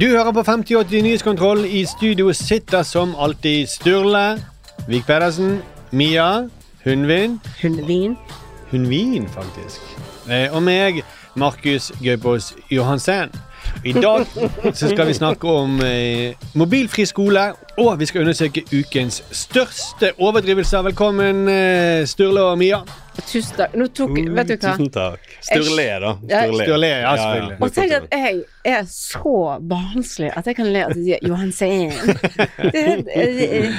Du hører på 5080 Nyhetskontroll. I studio sitter som alltid Sturle, Vik Pedersen, Mia, Hundvin Hundvin. Hundvin, faktisk. Eh, og meg, Markus Gaupås Johansen. I dag så skal vi snakke om eh, mobilfri skole, og vi skal undersøke ukens største overdrivelser. Velkommen, eh, Sturle og Mia. Tusen takk. Nå tok Vet du hva? Tusen takk. Sturle, da. Ja, Sturle, ja, selvfølgelig. Og tenk at jeg er så barnslig at jeg kan le at de sier. Det, det,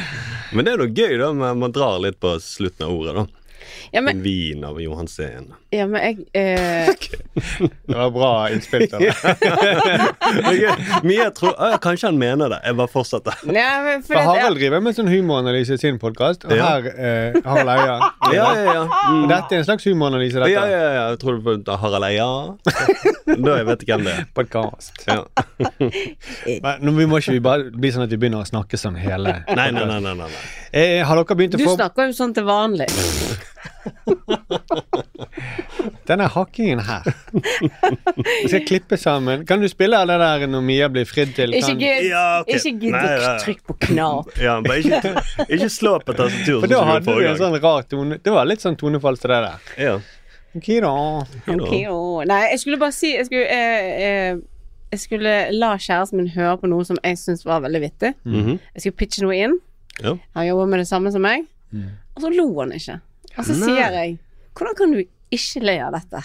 Men det er noe gøy, da. Man, man drar litt på slutten av ordet, da. Ja, men, Vin av Johansen. ja, men jeg eh, Det var bra innspill. Sturle. Det gøy. Mye tror «Å, Kanskje han mener det. Jeg bare fortsetter. ja, men for For Harald Harald driver med sånn humoranalyse i sin podkast, og Ja. her eh, Harald Eia. Ja, ja, ja. Mm. Dette er en slags humoranalyse, dette. Ja, ja, ja. Jeg tror du på Harald Eia. Da jeg vet ikke hvem det er. Podcast. Ja. Men nå vi må ikke vi bare bli sånn at vi begynner å snakke sånn hele Nei, nei, nei. nei, nei, nei. Eh, Har dere begynt å du snakker jo sånn til vanlig. denne hakkingen her? Vi skal klippe sammen. Kan du spille av det der når Mia blir fridd til? Ikke gidd Ja, ok. ikke gidd Nei, å trykke på knap. Ja, bare ikke, ikke slå på tastaturet. For da hadde du en sånn rar tone. Det var litt sånn tonefall til det der. Ja. Ok da. Ok, da. Nei, jeg skulle bare si Jeg skulle, eh, eh, jeg skulle la kjæresten min høre på noe som jeg syntes var veldig vittig. Mhm. Jeg skulle pitche noe inn. Ja. Han jobber med det samme som meg. Og så lo han ikke. Og så sier jeg Hvordan kan du ikke le av dette?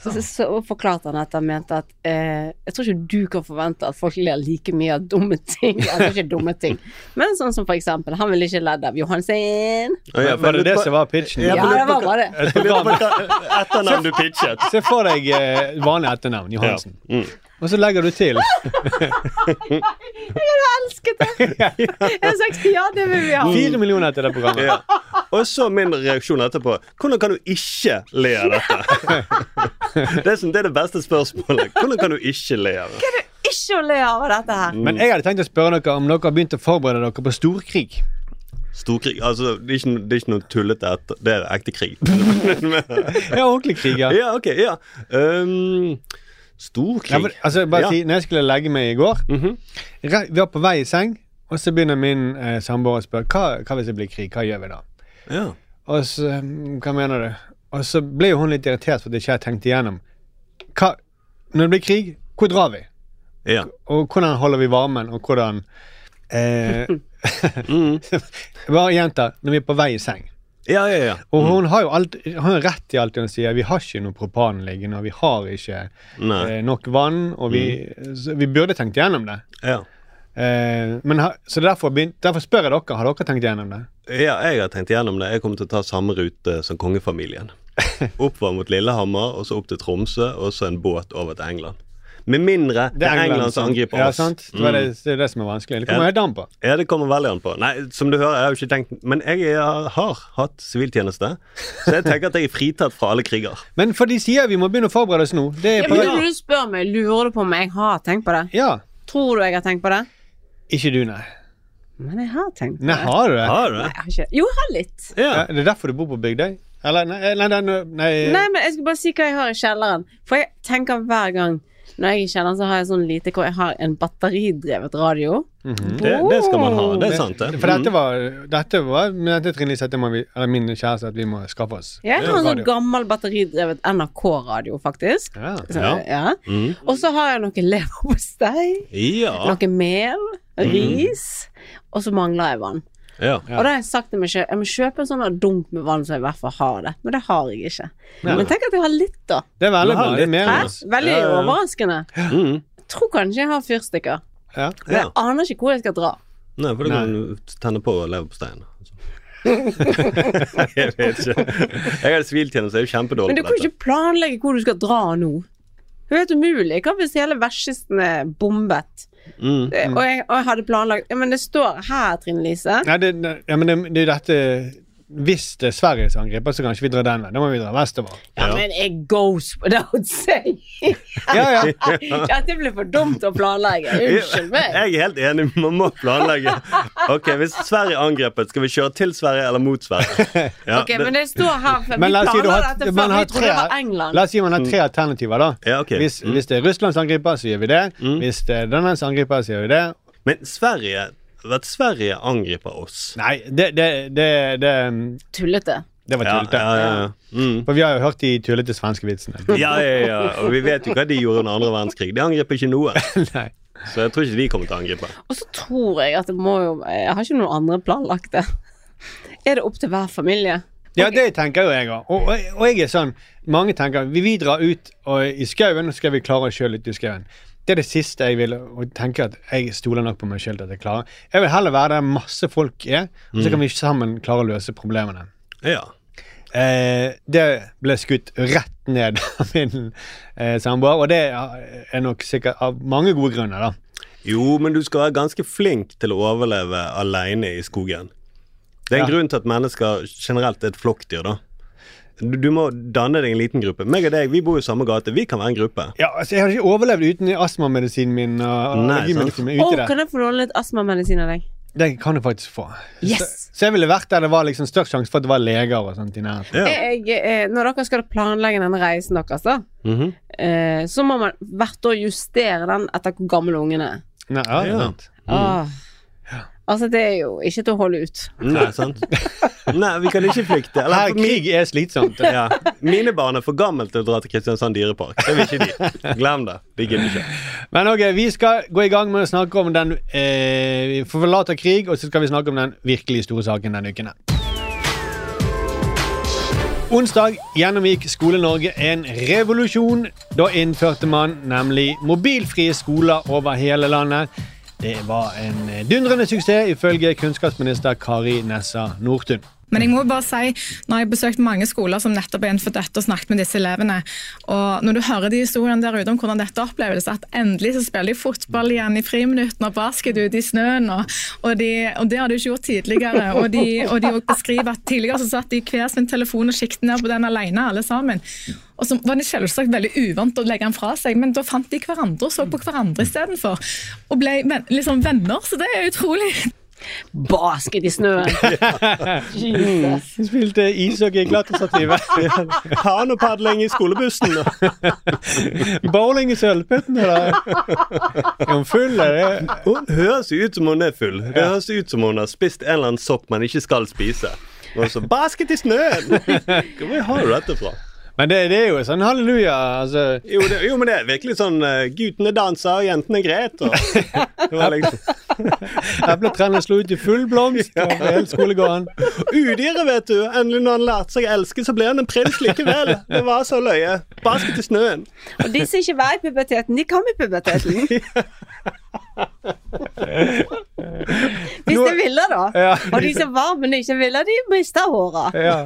Så, så, så forklarte han at han mente at eh, Jeg tror ikke du kan forvente at folk ler like mye av dumme ting. Altså ikke dumme ting, men sånn som for eksempel Han ville ikke ledd av Johansen. Oh, ja, Var det det som var pitchen? Ja, Ja, det var bare det. Etternavn du pitchet. Se for deg eh, vanlig etternavn, Johansen. Mm. Og så legger du til Elsket det! Jeg har sagt ja, det vil vi ha. fire millioner til det programmet. Ja. Og så min reaksjon etterpå. Hvordan kan du ikke le av dette? Det er, sånn, det er det beste spørsmålet. Hvordan kan du ikke le av det? Ikke å le av dette her. Men jeg hadde tenkt å spørre dere om dere har begynt å forberede dere på storkrig. Storkrig Altså, det er ikke, det er ikke noe tullete etter. Det er ekte krig. Ja, ordentlig krig, ja. ja, ok. Ja. Um, storkrig. ja for, altså, bare Ja. si, når jeg skulle legge meg i går Mhm. re- Vi var på vei i seng, og så begynner min eh, samboer å spørre hva, hva hvis det blir krig. Hva gjør vi da? ja. Og så mm, Hva mener du? Og så ble jo hun litt irritert for at ikke jeg tenkte igjennom. Hva, når det blir krig, hvor drar vi? ja. Og hvordan holder vi varmen, og hvordan eh, Mm. Bare gjenta, når vi er på vei i seng. Ja, ja, ja. Og hun har jo alt, hun har rett i alt hun sier. Vi har ikke noe propan liggende, og vi har ikke eh, nok vann, og vi, så vi burde tenkt gjennom det. Ja. Eh, men så derfor, derfor spør jeg dere, har dere tenkt gjennom det? ja, jeg har tenkt gjennom det. Jeg kommer til å ta samme rute som kongefamilien. Oppover mot Lillehammer, og så opp til Tromsø, og så en båt over til England. Med mindre det er England som angriper ja. Sant? Det, var det, Mm. det er det som er vanskelig. Det kommer Ja. helt an på. Ja, det kommer veldig an på. Nei, som du hører, jeg har jo ikke tenkt Men jeg har, har hatt siviltjeneste, så jeg tenker at jeg er fritatt fra alle kriger. Men for de sier vi må begynne å forberede oss nå. Det er Ja, men når du spør meg, lurer du på om jeg har tenkt på det? ja. Tror du jeg har tenkt på det? Ikke du, nei. Men jeg har tenkt på Nei, det. har du det? Har du Nei, jeg har ikke. Jo, jeg har litt. Ja. Ja, det er derfor du bor på Bygdøy? Eller nei, nei, nei, nei, nei. Nei, men jeg skal bare si hva jeg har i kjelleren. For jeg tenker hver gang når jeg er i så har jeg sånn lite jeg har en batteridrevet radio. Det, det skal man ha. Det er sant, det. For dette Mm. var, dette var dette trinnet dette må vi, eller min kjæreste at vi må skaffe oss. Jeg har en sånn gammel batteridrevet NRK-radio, faktisk. Ja. Så, Ja. ja. Mm. Og så har jeg noe leverpostei, Ja. noe mel, ris, og så mangler jeg vann. Ja. Og da har jeg sagt til meg selv jeg må kjøpe en sånn dunk med vann så jeg i hvert fall har det. Men det har jeg ikke. Ja. Men tenk at jeg har litt, da. Det er veldig bra. Litt. mer? Veldig Ja, ja. overraskende. Mm. Jeg tror kanskje jeg har fyrstikker. Ja. Men ja. jeg aner ikke hvor jeg skal dra. Nei, for da kan du tenne på leverposteien. jeg vet ikke. Jeg har siviltjeneste, jeg er jo kjempedårlig Men du kan jo ikke planlegge hvor du skal dra nå. Det er helt umulig. Hva hvis hele vestkisten er bombet? Mm. Og, jeg, og jeg hadde planlagt ja, Men det står her, Trine Lise. Nei, det, det, ja, men det, det er dette Hvis det er Sverige som angriper, så kan ikke vi dra den veien. Da må vi dra vestover. Ja, Ja. men it goes without saying. Ja, ja. Dette blir for dumt å planlegge. Unnskyld meg. Jeg er helt enig, man må planlegge. Ok, Hvis Sverige er angrepet, skal vi kjøre til Sverige eller mot Sverige? Ja, Ok, men det står her for Men Vi planla si dette før vi trodde det var England. La oss si man har tre alternativer, da. ja, ok. Hvis, Mm. hvis det er Russlands angriper, så gjør vi det. Hvis det er Danmarks angriper, så gjør vi det. Men Sverige At Sverige angriper oss Nei, det, det, det, det, Tullete. det var tullete. ja, ja, ja. Mm. For vi har jo hørt de tullete svenske vitsene. ja, ja, ja. Og vi vet jo hva de gjorde under andre verdenskrig. De angrep ikke noe. Nei. Så jeg tror ikke de kommer til å angripe. Og så tror jeg at det må jo Jeg har ikke noen andre planlagte. Er det opp til hver familie? Ja, det tenker jo jeg òg. Og, og, og jeg er sånn Mange tenker vi, vi drar ut og i skauen, så skal vi klare oss sjøl ute i skauen. Det er det siste jeg vil, og tenker at jeg stoler nok på meg sjøl til at jeg klarer. Jeg vil heller være der masse folk er, og så kan vi sammen klare å løse problemene. Ja. Eh, det ble skutt rett ned av min eh, samboer, og det er nok sikkert av mange gode grunner, da. Jo, men du skal være ganske flink til å overleve aleine i skogen. Det er en Ja. grunn til at mennesker generelt er et flokkdyr, da. Du, du må danne deg en liten gruppe. Meg og deg, vi bor i samme gate. Vi kan være en gruppe. Ja, altså Jeg hadde ikke overlevd uten astmamedisinen min og Nei, sant. min der. kan jeg få låne litt astmamedisin av deg? Det kan du faktisk få. Yes! Så, så jeg ville vært der det var liksom størst sjanse for at det var leger og sånt i nærheten. Ja. Jeg, eh, når dere skal planlegge denne reisen deres, da, Mhm. eh, så må man hvert år justere den etter hvor gammel ungen er. Nei, ja, Ja. sant. Åh. Altså, det er jo ikke til å holde ut. Nei, sant? Nei, vi kan ikke flykte. Eller, Her, krig er slitsomt. ja. Mine barn er for gamle til å dra til Kristiansand dyrepark. Det vil ikke de. Glem det. De gidder ikke. Men ok, vi skal gå i gang med å snakke om den eh, Vi forlater krig, og så skal vi snakke om den virkelig store saken denne uken. Onsdag gjennomgikk Skole-Norge en revolusjon. Da innførte man nemlig mobilfrie skoler over hele landet. Det var en dundrende suksess, ifølge kunnskapsminister Kari Nessa Nordtun. Men jeg må bare si, nå har jeg besøkt mange skoler som nettopp er innenfor dette og snakket med disse elevene. Og når du hører de historiene der ute om hvordan dette oppleves, at endelig så spiller de fotball igjen i friminuttene og basket ute i snøen, og, og, de, og det har de ikke gjort tidligere. Og de, og de beskriver at tidligere så satt de hver sin telefon og siktet ned på den alene, alle sammen. Og så var det selvsagt veldig uvant å legge den fra seg, men da fant de hverandre og så på hverandre istedenfor. Og ble liksom venner, så det er utrolig. Basket i snøen! Jesus. Vi spilte ishockey i klatretstativet. Kanopadling i skolebussen. Bowling i sølvputtene. Er hun full, eller? Hun høres ut som hun er full. Det høres ut som hun har spist en eller annen sopp man ikke skal spise. Og så basket i snøen! Hvor har du dette fra? Men det, det er jo sånn halleluja. Altså, Jo, det, jo, men det er virkelig sånn uh, Guttene danser, og jentene gret. Og, det var liksom Epletrærne slo ut i full blomst på hele skolegården. Udyret, vet du. Endelig når han lærte seg å elske, så ble han en prins likevel. Det var så løye. Basket i snøen. Og de som ikke var i puberteten, de kom i puberteten. Hvis de ville, da. Ja. Og de som var, men ikke ville, de mista håra. Ja.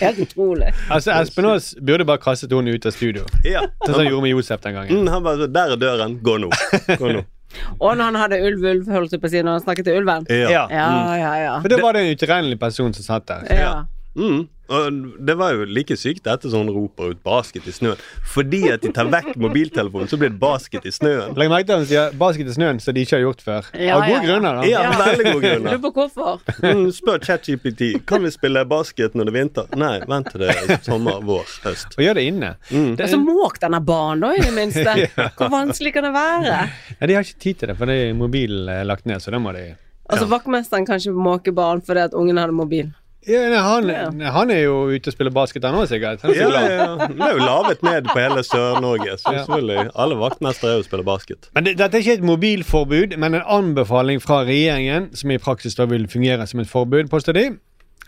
Helt utrolig. Altså, Espen Aas burde bare kastet henne ut av studio. Ja. Sånn som han gjorde med Josef den gangen. Mm, han bare Der er døren. Gå nå. Gå nå. Og når han hadde ulv-ulv, holdt jeg på å si, når han snakket til ulven. Ja. Ja, ja, ja. For da var det en utilregnelig person som satt der. ja. Mm. Og det var jo like sykt etter sånn roper ut 'basket i snøen'. Fordi at de tar vekk mobiltelefonen, så blir det basket i snøen. Legg merke til at han sier 'basket i snøen', som de ikke har gjort før. Ja, Av gode ja, ja. grunner, da. Ja, veldig gode grunner. Lurer på hvorfor. Mm, spør ChatGPT kan vi spille basket når det er vinter. Nei, vent til det er sommer, vår, høst. Og gjør det inne. Mm. Det, Så måk denne banen, da, i det minste. Hvor vanskelig kan det være? ja, de har ikke tid til det, for det er mobilen er lagt ned, så da må de Altså, Vaktmesteren kan ikke måke barn fordi at ungen hadde mobil. Ja, nei, han, han er jo ute og spiller basket, han òg, sikkert. Han er Ja, ja, ja. Det er jo lavet ned på hele Sør-Norge, så selvfølgelig. Alle vaktmestere er jo å spille basket. Men det, Dette er ikke et mobilforbud, men en anbefaling fra regjeringen, som i praksis da vil fungere som et forbud, påstår de.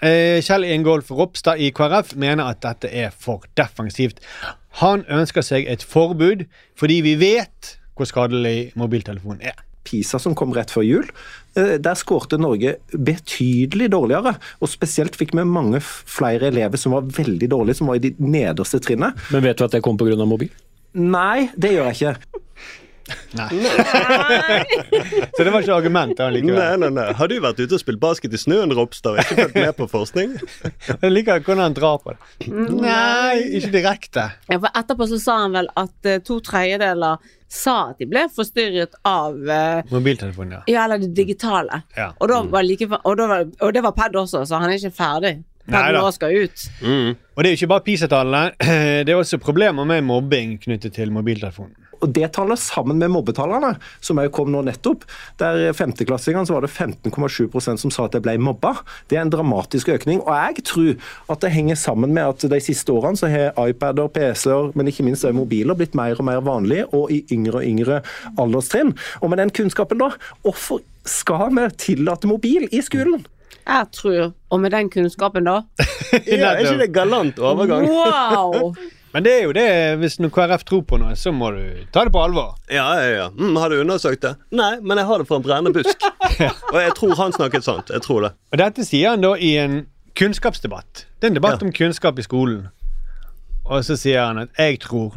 Eh, Kjell Ingolf Ropstad i KrF mener at dette er for defensivt. Han ønsker seg et forbud fordi vi vet hvor skadelig mobiltelefonen er. PISA som kom rett før jul, eh, der skårte Norge betydelig dårligere. Og spesielt fikk vi mange flere elever som var veldig dårlige, som var i de nederste trinnene. Men vet du at det kom pga. mobil? Nei, det gjør jeg ikke. Så det var ikke argument da, likevel. Nei, nei, nei. Har du vært ute og spilt basket i snøen, Ropstad, og ikke fulgt med på forskning? Jeg liker hvordan han drar på det. Nei, ikke direkte. Ja, for etterpå så sa han vel at eh, to tredjedeler sa at de ble forstyrret av uh, Mobiltelefonen, ja. Ja, eller det digitale. Ja. Og, da var like, og, da var, og det var Ped også, så han er ikke ferdig. Neida. nå skal ut. Og det er jo ikke bare PISA-tallene. Det er også problemer med mobbing knyttet til mobiltelefonen. Og det tallet sammen med mobbetallene, som jeg kom nå nettopp, der femteklassingene så var det 15,7% som sa at de ble mobba. Det er en dramatisk økning. Og jeg tror at det henger sammen med at de siste årene så har iPader, PC-er, men ikke minst også mobiler blitt mer og mer vanlig, og i yngre og yngre alderstrinn. Og med den kunnskapen, da, hvorfor skal vi tillate mobil i skolen? Jeg tror, og med den kunnskapen da Ja, er ikke det galant overgang? Wow! Men det er jo det, hvis noe KrF tror på noe, så må du ta det på alvor. Ja, ja, ja. Mm, har du undersøkt det? Nei, men jeg har det fra en brennende busk. Og jeg tror han snakket sant. Jeg tror det. Og dette sier han da i en kunnskapsdebatt. Det er en debatt Ja. om kunnskap i skolen. Og så sier han at 'jeg tror'.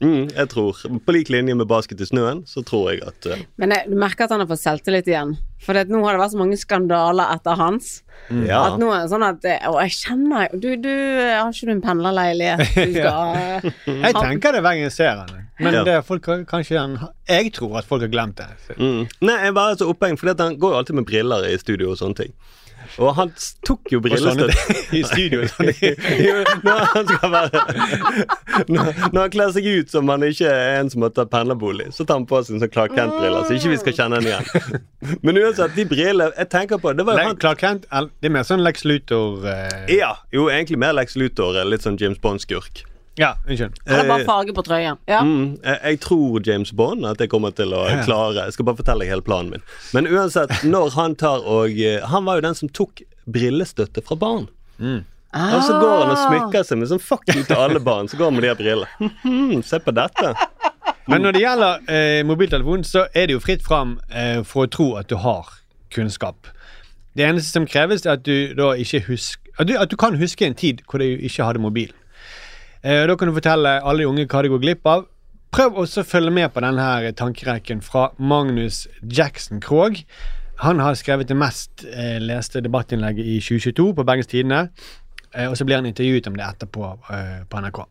Mm, jeg tror. På lik linje med basket i snøen, så tror jeg at uh... Men jeg, du merker at han har fått selvtillit igjen. For det, nå har det vært så mange skandaler etter hans. Ja. At nå er det sånn at Og jeg kjenner Du, du har ikke du en pendlerleilighet? Du skal Jeg tenker det hver gang jeg ser henne. Men Ja. det er folk, kanskje han, jeg tror at folk har glemt det. Mm. Nei, jeg er bare så opphengt, for han går jo alltid med briller i studio og sånne ting. Og han tok jo brillestøtte i studio. Når han skal være når, når han kler seg ut som han ikke er en som har tatt pendlerbolig, så tar han på seg en sånn Clark Kent-briller, så ikke vi skal kjenne han igjen. Men uansett, de brillene Jeg tenker på Det var jo han Clark Kent, det er mer sånn Lex Luthor eh, Ja, jo, egentlig mer Lex Luthor, litt sånn James Bond-skurk. Ja, unnskyld. Det er bare farge på trøya. Ja. Mm, jeg, jeg tror James Bond at jeg kommer til å klare Jeg skal bare fortelle deg hele planen min. Men uansett, når han tar og eh, Han var jo den som tok brillestøtte fra barn. Og så går han og smykker seg med sånn fuck you til alle barn. Så går han med de her brillene. Mhm, se på dette. Men når det gjelder eh, mobiltelefon, så er det jo fritt fram eh, for å tro at du har kunnskap. Det eneste som kreves, er at du da ikke husker at du, at du kan huske en tid hvor du ikke hadde mobil. Eh, da kan du fortelle alle de unge hva de går glipp av. Prøv også å følge med på denne tankerekken fra Magnus Jackson Krogh. Han har skrevet det mest eh, leste debattinnlegget i 2022 på Bergens Tidende. Eh, og så blir han intervjuet om det etterpå på NRK.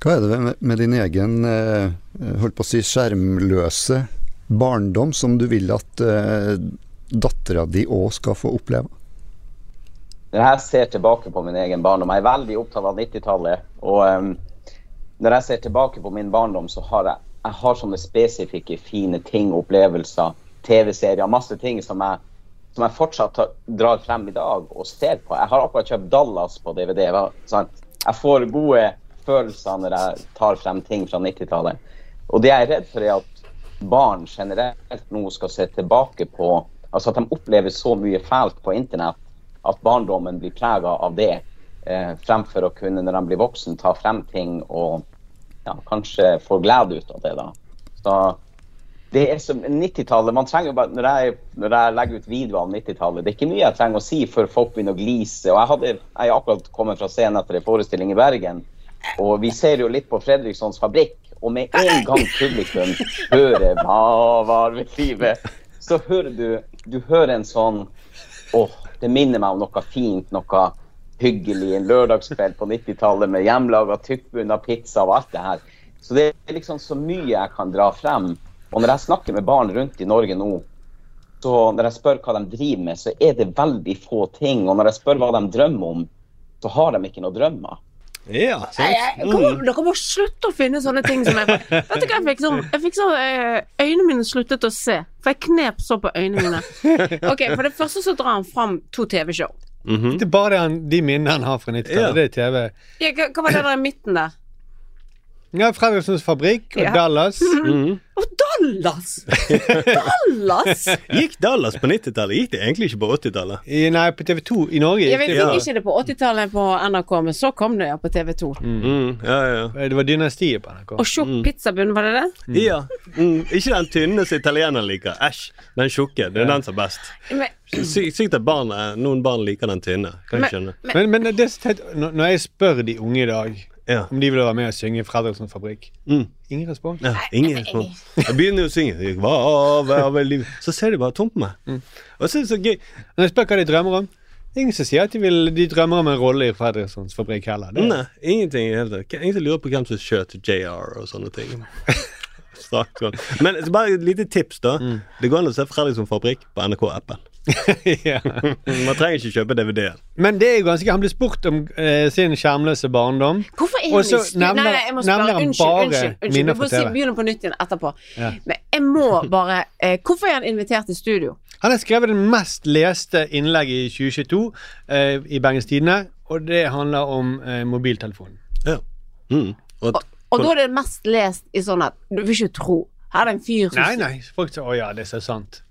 Hva er det med, din egen holdt på å si skjermløse barndom som du vil at dattera di òg skal få oppleve? Når jeg ser tilbake på min egen barndom Jeg er veldig opptatt av 90-tallet. Og um, når jeg ser tilbake på min barndom, så har jeg, jeg har sånne spesifikke, fine ting, opplevelser, TV-serier, masse ting som jeg, som jeg fortsatt tar, drar frem i dag og ser på. Jeg har akkurat kjøpt Dallas på DVD. Sant? Jeg får gode følelser når jeg tar frem ting fra 90-tallet. Og det jeg er redd for, er at barn generelt nå skal se tilbake på Altså at de opplever så mye fælt på internett at barndommen blir prega av det, eh, fremfor å kunne, når de blir voksen, ta frem ting og ja, kanskje få glede ut av det. da. Så det er som 90-tallet, man trenger bare, når jeg, når jeg legger ut videoer av 90-tallet, det er ikke mye jeg trenger å si før folk begynner å glise. og Jeg hadde, jeg akkurat kommet fra scenen etter en forestilling i Bergen, og vi ser jo litt på Fredrikssons fabrikk, og med en gang publikum hører 'Hva var ved livet', så hører du, du hører en sånn Åh, det minner meg om noe fint, noe hyggelig en lørdagskveld på 90-tallet med hjemmelaga tykkbunna pizza og alt det her. Så det er liksom så mye jeg kan dra frem. Og når jeg snakker med barn rundt i Norge nå, så når jeg spør hva de driver med, så er det veldig få ting. Og når jeg spør hva de drømmer om, så har de ikke noen drømmer. Ja, Nei, jeg, kom, dere må slutte å finne sånne ting som jeg Vet du hva jeg fikk sånn? Jeg fikk sånn eh, Øynene mine sluttet å se, for jeg knep så på øynene mine. Ok, For det første så drar han fram to TV-show. Det er bare de minnene han har fra 90-tallet. Ja. Det er TV. Ja, hva, hva var det der i midten der? Ja, Fredriksens Fabrikk og Ja. Dallas. Og Dallas! Dallas! Gikk Dallas på 90-tallet? Gikk det egentlig ikke på 80-tallet? Nei, på TV2 i Norge. Jeg gikk vet det- fikk ikke det på 80-tallet på NRK, men så kom det ja på TV2. Mm, ja, ja, Det var Dynastiet på NRK. Og tjukk pizzabunn, var det det? ja. ja. Mm, ikke den tynne som italienerne liker. Æsj. Den tjukke. Det er den som er best. Men, Sykt at barn, noen barn liker den tynne. Kan jeg skjønne. Men, men det når jeg spør de unge i dag Ja. om de ville være med og synge Fredrikssons Fabrikk Mm. Ingen respons. Ja, ingen respons. Jeg begynner jo å synge. Hva, hva, hva. Så ser de bare tomt på meg. Og så er det så gøy. Når jeg spør hva de drømmer om Ingen som sier at de, vil, de drømmer om en rolle i Fredrikssons Fabrikk heller. Det, Nei, ingenting i hele tatt. Ingen som lurer på hvem som skjøt JR og sånne ting. Men så bare et lite tips, da. Det går an å se Fredriksson Fabrikk på NRK-appen. ja. Man trenger ikke kjøpe DVD-en. Men det er jo ganske Han blir spurt om eh, sin skjermløse barndom. Hvorfor er han i nevner- Nei, jeg må spørre. Unnskyld, bare unnskyld. unnskyld. Vi får si, begynne på nytt igjen etterpå. Ja. Men jeg må bare eh, Hvorfor er han invitert i studio? Han har skrevet det mest leste innlegget i 2022 eh, i Bergens Tidende, og det handler om eh, mobiltelefonen. Ja. Mm. Og, Og da er det mest lest i sånn at Du vil ikke tro. Her er det en fyr som Nei, nei, folk sier 'Å ja, det er så sant'.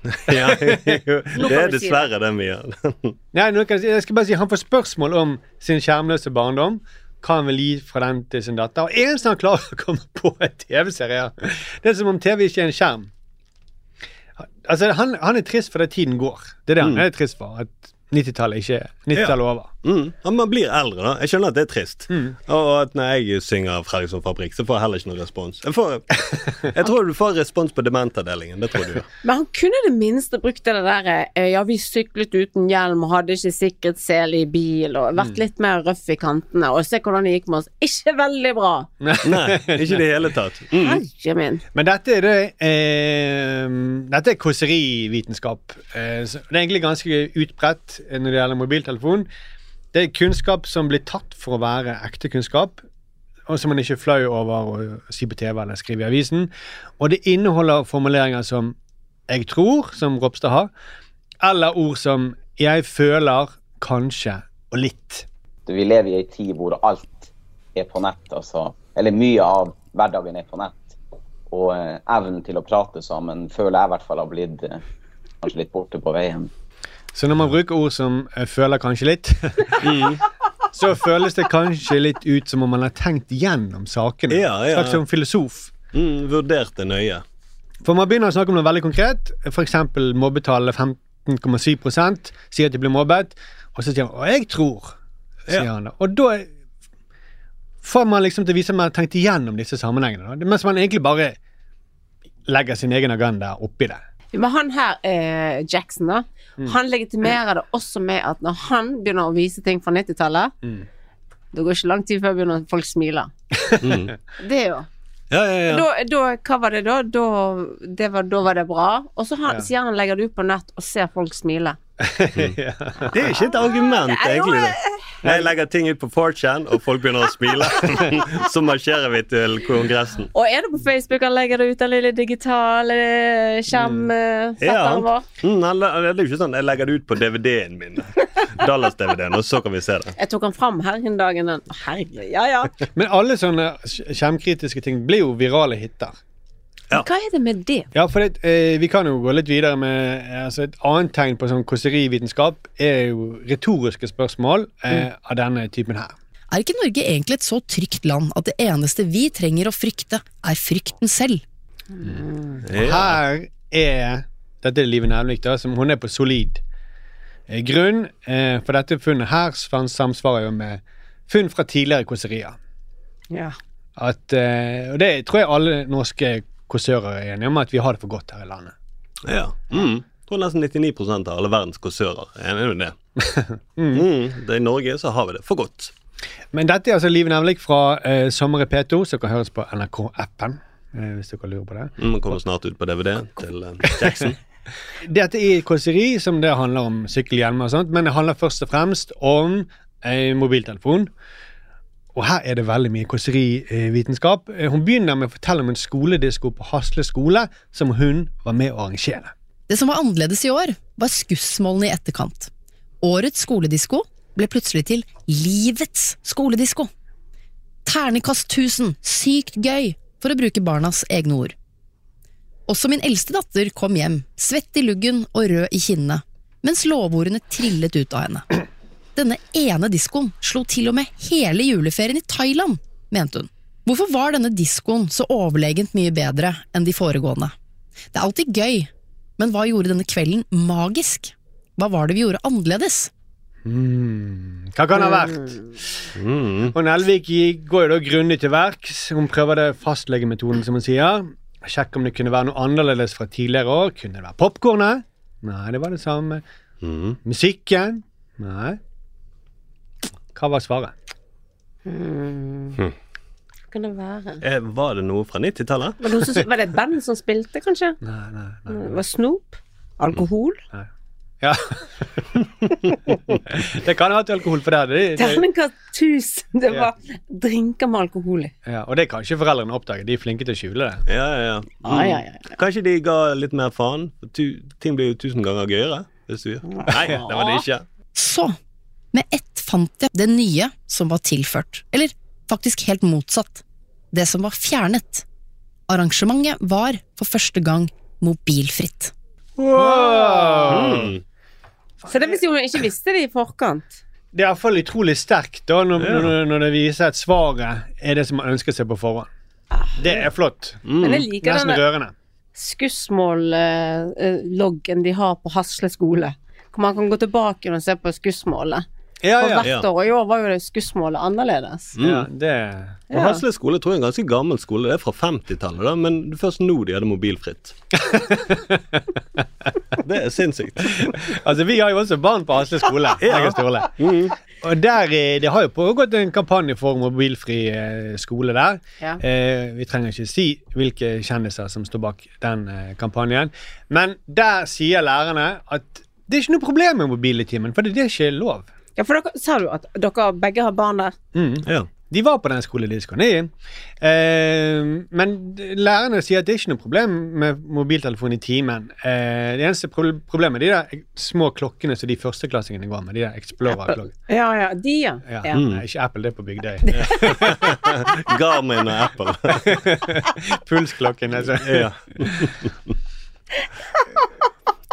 ja, det er dessverre det vi gjør. Nei, jeg, skal bare si Han får spørsmål om sin skjermløse barndom. Hva han vil gi fra den til sin datter. Og eneste han klarer å komme på, er TV-serier. Det er som om TV ikke er en skjerm. Altså, han, han er trist fordi tiden går. Det er det han er trist for. At 90-tallet ikke 90-tallet er over. Mm. Ja, man blir eldre, da. Jeg skjønner at det er trist. Mm. Og at når jeg synger Fredriksson Fabrikk, så får jeg heller ikke noen respons. Jeg, får, jeg tror du får respons på dementavdelingen. Det tror du gjør. Men han kunne det minste brukt det der eh, Ja, vi syklet uten hjelm hadde ikke sikkerhetssele i bil og vært Mm. litt mer røff i kantene og se hvordan det gikk med oss. Ikke veldig bra. Nei, ikke i det hele tatt. Mm. Herre min. Men dette er det eh, Dette er kåserivitenskap. Eh, det er egentlig ganske utbredt eh, når det gjelder mobiltelefon. Det er kunnskap som blir tatt for å være ekte kunnskap, og som man ikke er flau over å si på TV eller skrive i avisen. Og det inneholder formuleringer som 'jeg tror', som Ropstad har, eller ord som 'jeg føler', 'kanskje' og 'litt'. Vi lever i ei tid hvor alt er på nett, altså. Eller mye av hverdagen er på nett. Og eh, evnen til å prate sammen føler jeg i hvert fall har blitt eh, kanskje litt borte på veien. Så når man bruker ord som 'jeg 'føler kanskje litt', så føles det kanskje litt ut som om man har tenkt gjennom sakene. Ja, ja. Slags som filosof. Mm, vurdert det nøye. For man begynner å snakke om noe veldig konkret, f.eks. mobbetallet 15,7% sier at de blir mobbet, og så sier han 'og jeg tror', sier Ja. han da. Og da får man liksom til å vise at man har tenkt igjennom disse sammenhengene, da. mens man egentlig bare legger sin egen agenda oppi det. Men han her, eh, Jackson, da, Mm. han legitimerer det også med at når han begynner å vise ting fra 90-tallet, Mm. det går ikke lang tid før begynner folk smiler. Mm. Det er jo Ja, ja, ja. da, da, Hva var det da? Da, det var, da var det bra. Og så han, Ja. sier han han legger det ut på nett og ser folk smile. Det er ikke et argument, egentlig. Jeg legger ting ut på 4chan, og folk begynner å smile. Så marsjerer vi til kongressen. Og er det på Facebook han legger det ut, den lille digitale skjermfatteren Ja. vår? Mm, han det er jo ikke sånn jeg legger det ut på DVD-en min. Dallas-DVD-en, og så kan vi se det. Jeg tok han fram her en dag. Herregud, ja ja. Men alle sånne sk- skjermkritiske ting blir jo virale hiter. Ja. Hva er det med det? Ja, for det, eh, vi kan jo gå litt videre med eh, altså Et annet tegn på sånn kåserivitenskap er jo retoriske spørsmål eh, av denne typen her. Er ikke Norge egentlig et så trygt land at det eneste vi trenger å frykte, er frykten selv? Her er Dette er Live Nelvik, da, som hun er på solid eh, grunn. Eh, for dette funnet her samsvarer jo med funn fra tidligere kåserier. Ja. At, eh, og det tror jeg alle norske kåsører er enige om, at vi har det for godt her i landet. Ja. Mm. tror nesten 99% av alle verdens kåsører er enig om det. mm. det. I Norge så har vi det for godt. Men dette er altså Liv Nevlik fra eh, Sommer i P2, som kan høres på NRK-appen. Eh, hvis dere lurer på det. Mm, kommer snart ut på DVD til eh, Jackson. Dette er kåseri, som det handler om sykkelhjelmer og sånt, men det handler først og fremst om eh, mobiltelefon. Og her er det veldig mye kåserivitenskap. Eh, hun begynner med å fortelle om en skoledisko på Hasle skole som hun var med å arrangere. Det som var annerledes i år, var skussmålene i etterkant. Årets skoledisko ble plutselig til livets skoledisko. Ternekast 1000, sykt gøy, for å bruke barnas egne ord. Også min eldste datter kom hjem, svett i luggen og rød i kinnene, mens lovordene trillet ut av henne. Denne ene diskoen slo til og med hele juleferien i Thailand, mente hun. Hvorfor var denne diskoen så overlegent mye bedre enn de foregående? Det er alltid gøy, men hva gjorde denne kvelden magisk? Hva var det vi gjorde annerledes? Mm. Hva kan det ha vært? Mm. Og Nelvik går jo da grundig til verks. Hun prøver det fastlegemetoden, som hun sier. Sjekk om det kunne være noe annerledes fra tidligere år. Kunne det være popkornet? Nei, det var det samme. Mm. Musikken? Nei. Hva var svaret? Hmm. Hmm. Hva kan det være? Eh, var det noe fra 90-tallet? Var det, var det et band som spilte, kanskje? Nei, nei, nei. Det var snop? Alkohol? nei. Ja. det kan ha vært alkohol for det. det, de Terningkast 1000! Det Ja. var drinker med alkohol i. ja, og det kan ikke foreldrene oppdage. De er flinke til å skjule det. Ja, ja, ja. Ah, ja, ja, ja. Kanskje de ga litt mer faen? Tu ting blir jo tusen ganger gøyere. Hvis du... Nei, det var det ikke. Så, med ett fant jeg det nye som var tilført, eller faktisk helt motsatt, det som var fjernet. Arrangementet var for første gang mobilfritt. Wow! Mm. Så det hvis hun ikke visste det i forkant? Det er iallfall utrolig sterkt da, når, Ja. når, når det viser at svaret er det som man ønsker seg på forhånd. Det er flott. Men jeg liker Nesten rørende. skussmålloggen de har på Hasle skole. Hvor man kan gå tilbake og se på skussmålet. Ja, For ja. hvert ja. år i år var jo det skussmålet annerledes. ja det Og Hasle skole tror jeg er en ganske gammel skole. Det er fra 50-tallet, da, men først nå de hadde mobilfritt. det er sinnssykt. Altså, Vi har jo også barn på Hasle skole. ja. og Mm. Og der, eh, Det har jo pågått en kampanje for mobilfri eh, skole der. Ja. Eh, vi trenger ikke si hvilke kjendiser som står bak den eh, kampanjen. Men der sier lærerne at det er ikke noe problem med mobil i timen, for det er ikke lov. Ja, for dere, sa du at dere begge har barn der? Mm. Ja. De var på den skolediskoen. de. Eh, men lærerne sier at det er ikke noe problem med mobiltelefon i timen. Eh, det eneste problemet er de der små klokkene som de førsteklassingene går med. De der Explorer-klokkene. Ja, ja, de, ja. Ja. ja. Nei, ikke Apple, det er på Bygdøy. Garmin og Apple. Pulsklokken. Altså. ja.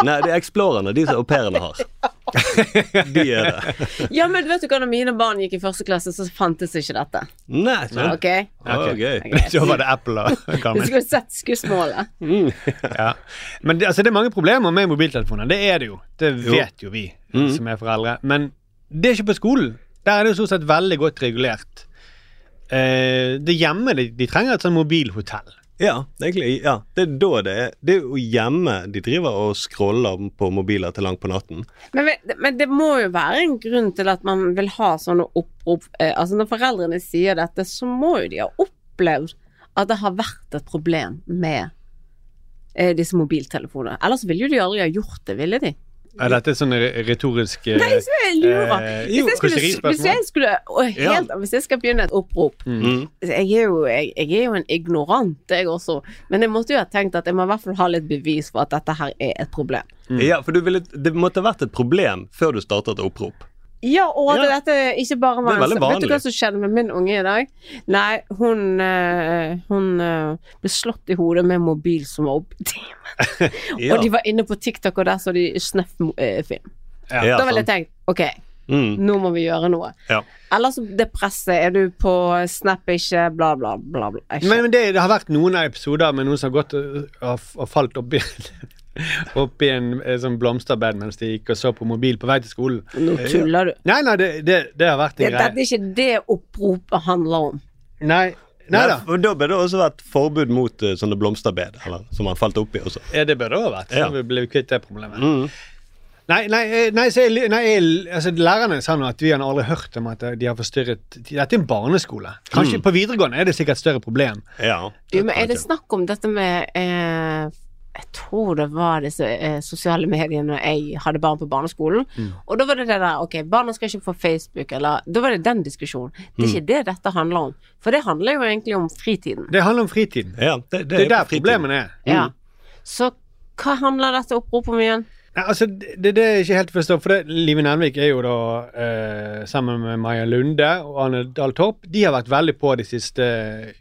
Nei, det er Explorerne, de som au pairene har. De er det. Ja, men vet du hva, når mine barn gikk i første klasse, så fantes ikke dette. Nei, så. Ok? okay. okay. gøy. Så var det Apple og Du skulle sett skussmålet. Ja. Men det, altså, det er mange problemer med mobiltelefoner. Det er det jo. Det vet jo vi Mm. som er foreldre. Men det er ikke på skolen. Der er det jo stort sett veldig godt regulert. Eh, det hjemme de, de trenger et sånt mobilhotell. Ja, egentlig, ja, det er da det er. Det er jo hjemme de driver og scroller på mobiler til langt på natten. Men, men det må jo være en grunn til at man vil ha sånne opprop eh, Altså Når foreldrene sier dette, så må jo de ha opplevd at det har vært et problem med eh, disse mobiltelefonene. Ellers ville jo de aldri ha gjort det, ville de? Er dette sånn re- retorisk eh, Nei, så jeg lurer. eh, Hvis jeg skulle, hvis jeg skulle å, helt, Hvis jeg skal begynne et opprop Mm. jeg, er jo, jeg, jeg er jo en ignorant, jeg også. Men jeg måtte jo ha tenkt at jeg må i hvert fall ha litt bevis for at dette her er et problem. Ja, for du ville, det måtte ha vært et problem før du startet et opprop. Ja, og at Ja. dette ikke bare var en- Vet du hva som skjedde med min unge i dag? Nei, hun, eh, hun eh, ble slått i hodet med en mobil som var oppe i timen. Ja. Og de var inne på TikTok, og der så de Snøff-film. Ja. Ja, da ville jeg tenkt ok, Mm. nå må vi gjøre noe. Ja. Ellers så det presset. Er du på Snap ikke, bla, bla, bla. bla. Men, men det, det har vært noen episoder med noen som har gått og, og falt oppi Oppi en, en sånn blomsterbed mens de gikk og så på mobil på vei til skolen. Nå tuller du. Nei, nei, det, det, det har vært en dette Det er ikke det oppropet handler om. Nei, Nei, da. da burde det også vært forbud mot uh, sånne blomsterbed, eller, som han falt oppi også. Ja, det burde det ha vært. Ja. Vi ble kvitt det problemet. Mm. Nei, nei, eh, nei, så jeg, nei jeg, altså, lærerne sa nå at vi har aldri hørt om at de har forstyrret Dette er en barneskole. Kanskje Mm. på videregående er det sikkert et større problem. Ja. Jo, men er det snakk om dette med eh, Jeg tror det var disse eh, sosiale mediene når jeg hadde barn på barneskolen. Mm. Og da var det det der Ok, barna skal ikke få Facebook, eller Da var det den diskusjonen. Det er Mm. ikke det dette handler om. For det handler jo egentlig om fritiden. Det handler om fritiden. Ja, det, Det er der problemene er. Ja. Så hva handler dette oppropet om igjen? Nei, altså, det, det er ikke helt forstå, for det, Live Nenvik er jo da eh, sammen med Maja Lunde og Anne Dahl Torp. De har vært veldig på de siste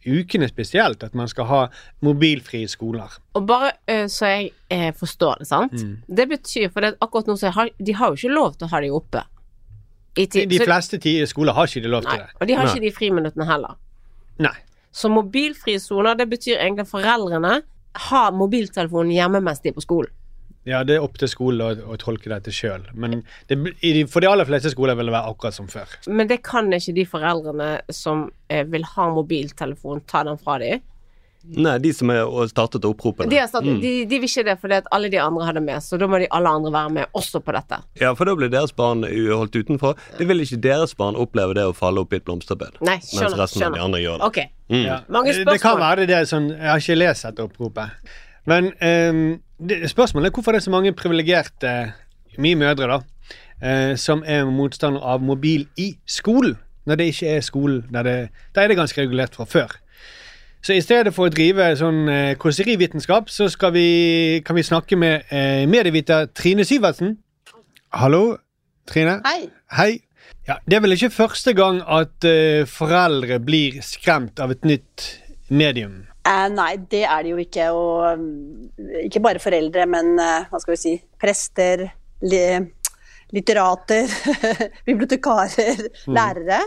ukene spesielt, at man skal ha mobilfrie skoler. Og bare eh, så jeg eh, forstår det, sant. Mm. Det betyr For det, akkurat nå så har de har jo ikke lov til å ha de oppe. I De, tid- de så- fleste ti skoler har ikke de lov til Nei, det. og de har ikke de friminuttene heller. Nei. Så mobilfrie soner, det betyr egentlig at foreldrene har mobiltelefonen hjemme mens de er på skolen. Ja, det er opp til skolen å, å tolke dette sjøl. Men det, i de, for de aller fleste skoler vil det være akkurat som før. Men det kan ikke de foreldrene som eh, vil ha mobiltelefon, ta den fra dem. Nei, de som er startet oppropene. De, startet, Mm. de, de vil ikke det fordi at alle de andre har det med, så da må de alle andre være med også på dette. Ja, for da blir deres barn holdt utenfor. Det vil ikke deres barn oppleve det å falle opp i et blomsterbed. Nei, skjønner, mens skjønner, resten av de andre gjør det. Okay. Mm. Ja. Mange Det- Det kan være være det er sånn Jeg har ikke lest dette oppropet. Men eh, det, spørsmålet er hvorfor det er så mange privilegerte, mye mødre, da, eh, som er motstander av mobil i skolen, når det ikke er skolen. Der, det, der er det ganske regulert fra før. Så i stedet for å drive sånn eh, kåserivitenskap, så vi, kan vi snakke med eh, medieviter Trine Syvertsen. Hallo, Trine. Hei. Hei. Ja, det er vel ikke første gang at eh, foreldre blir skremt av et nytt medium? Eh, nei, det er det jo ikke. Og mm, ikke bare foreldre, men eh, hva skal vi si Prester, li litterater, bibliotekarer, Mm. lærere.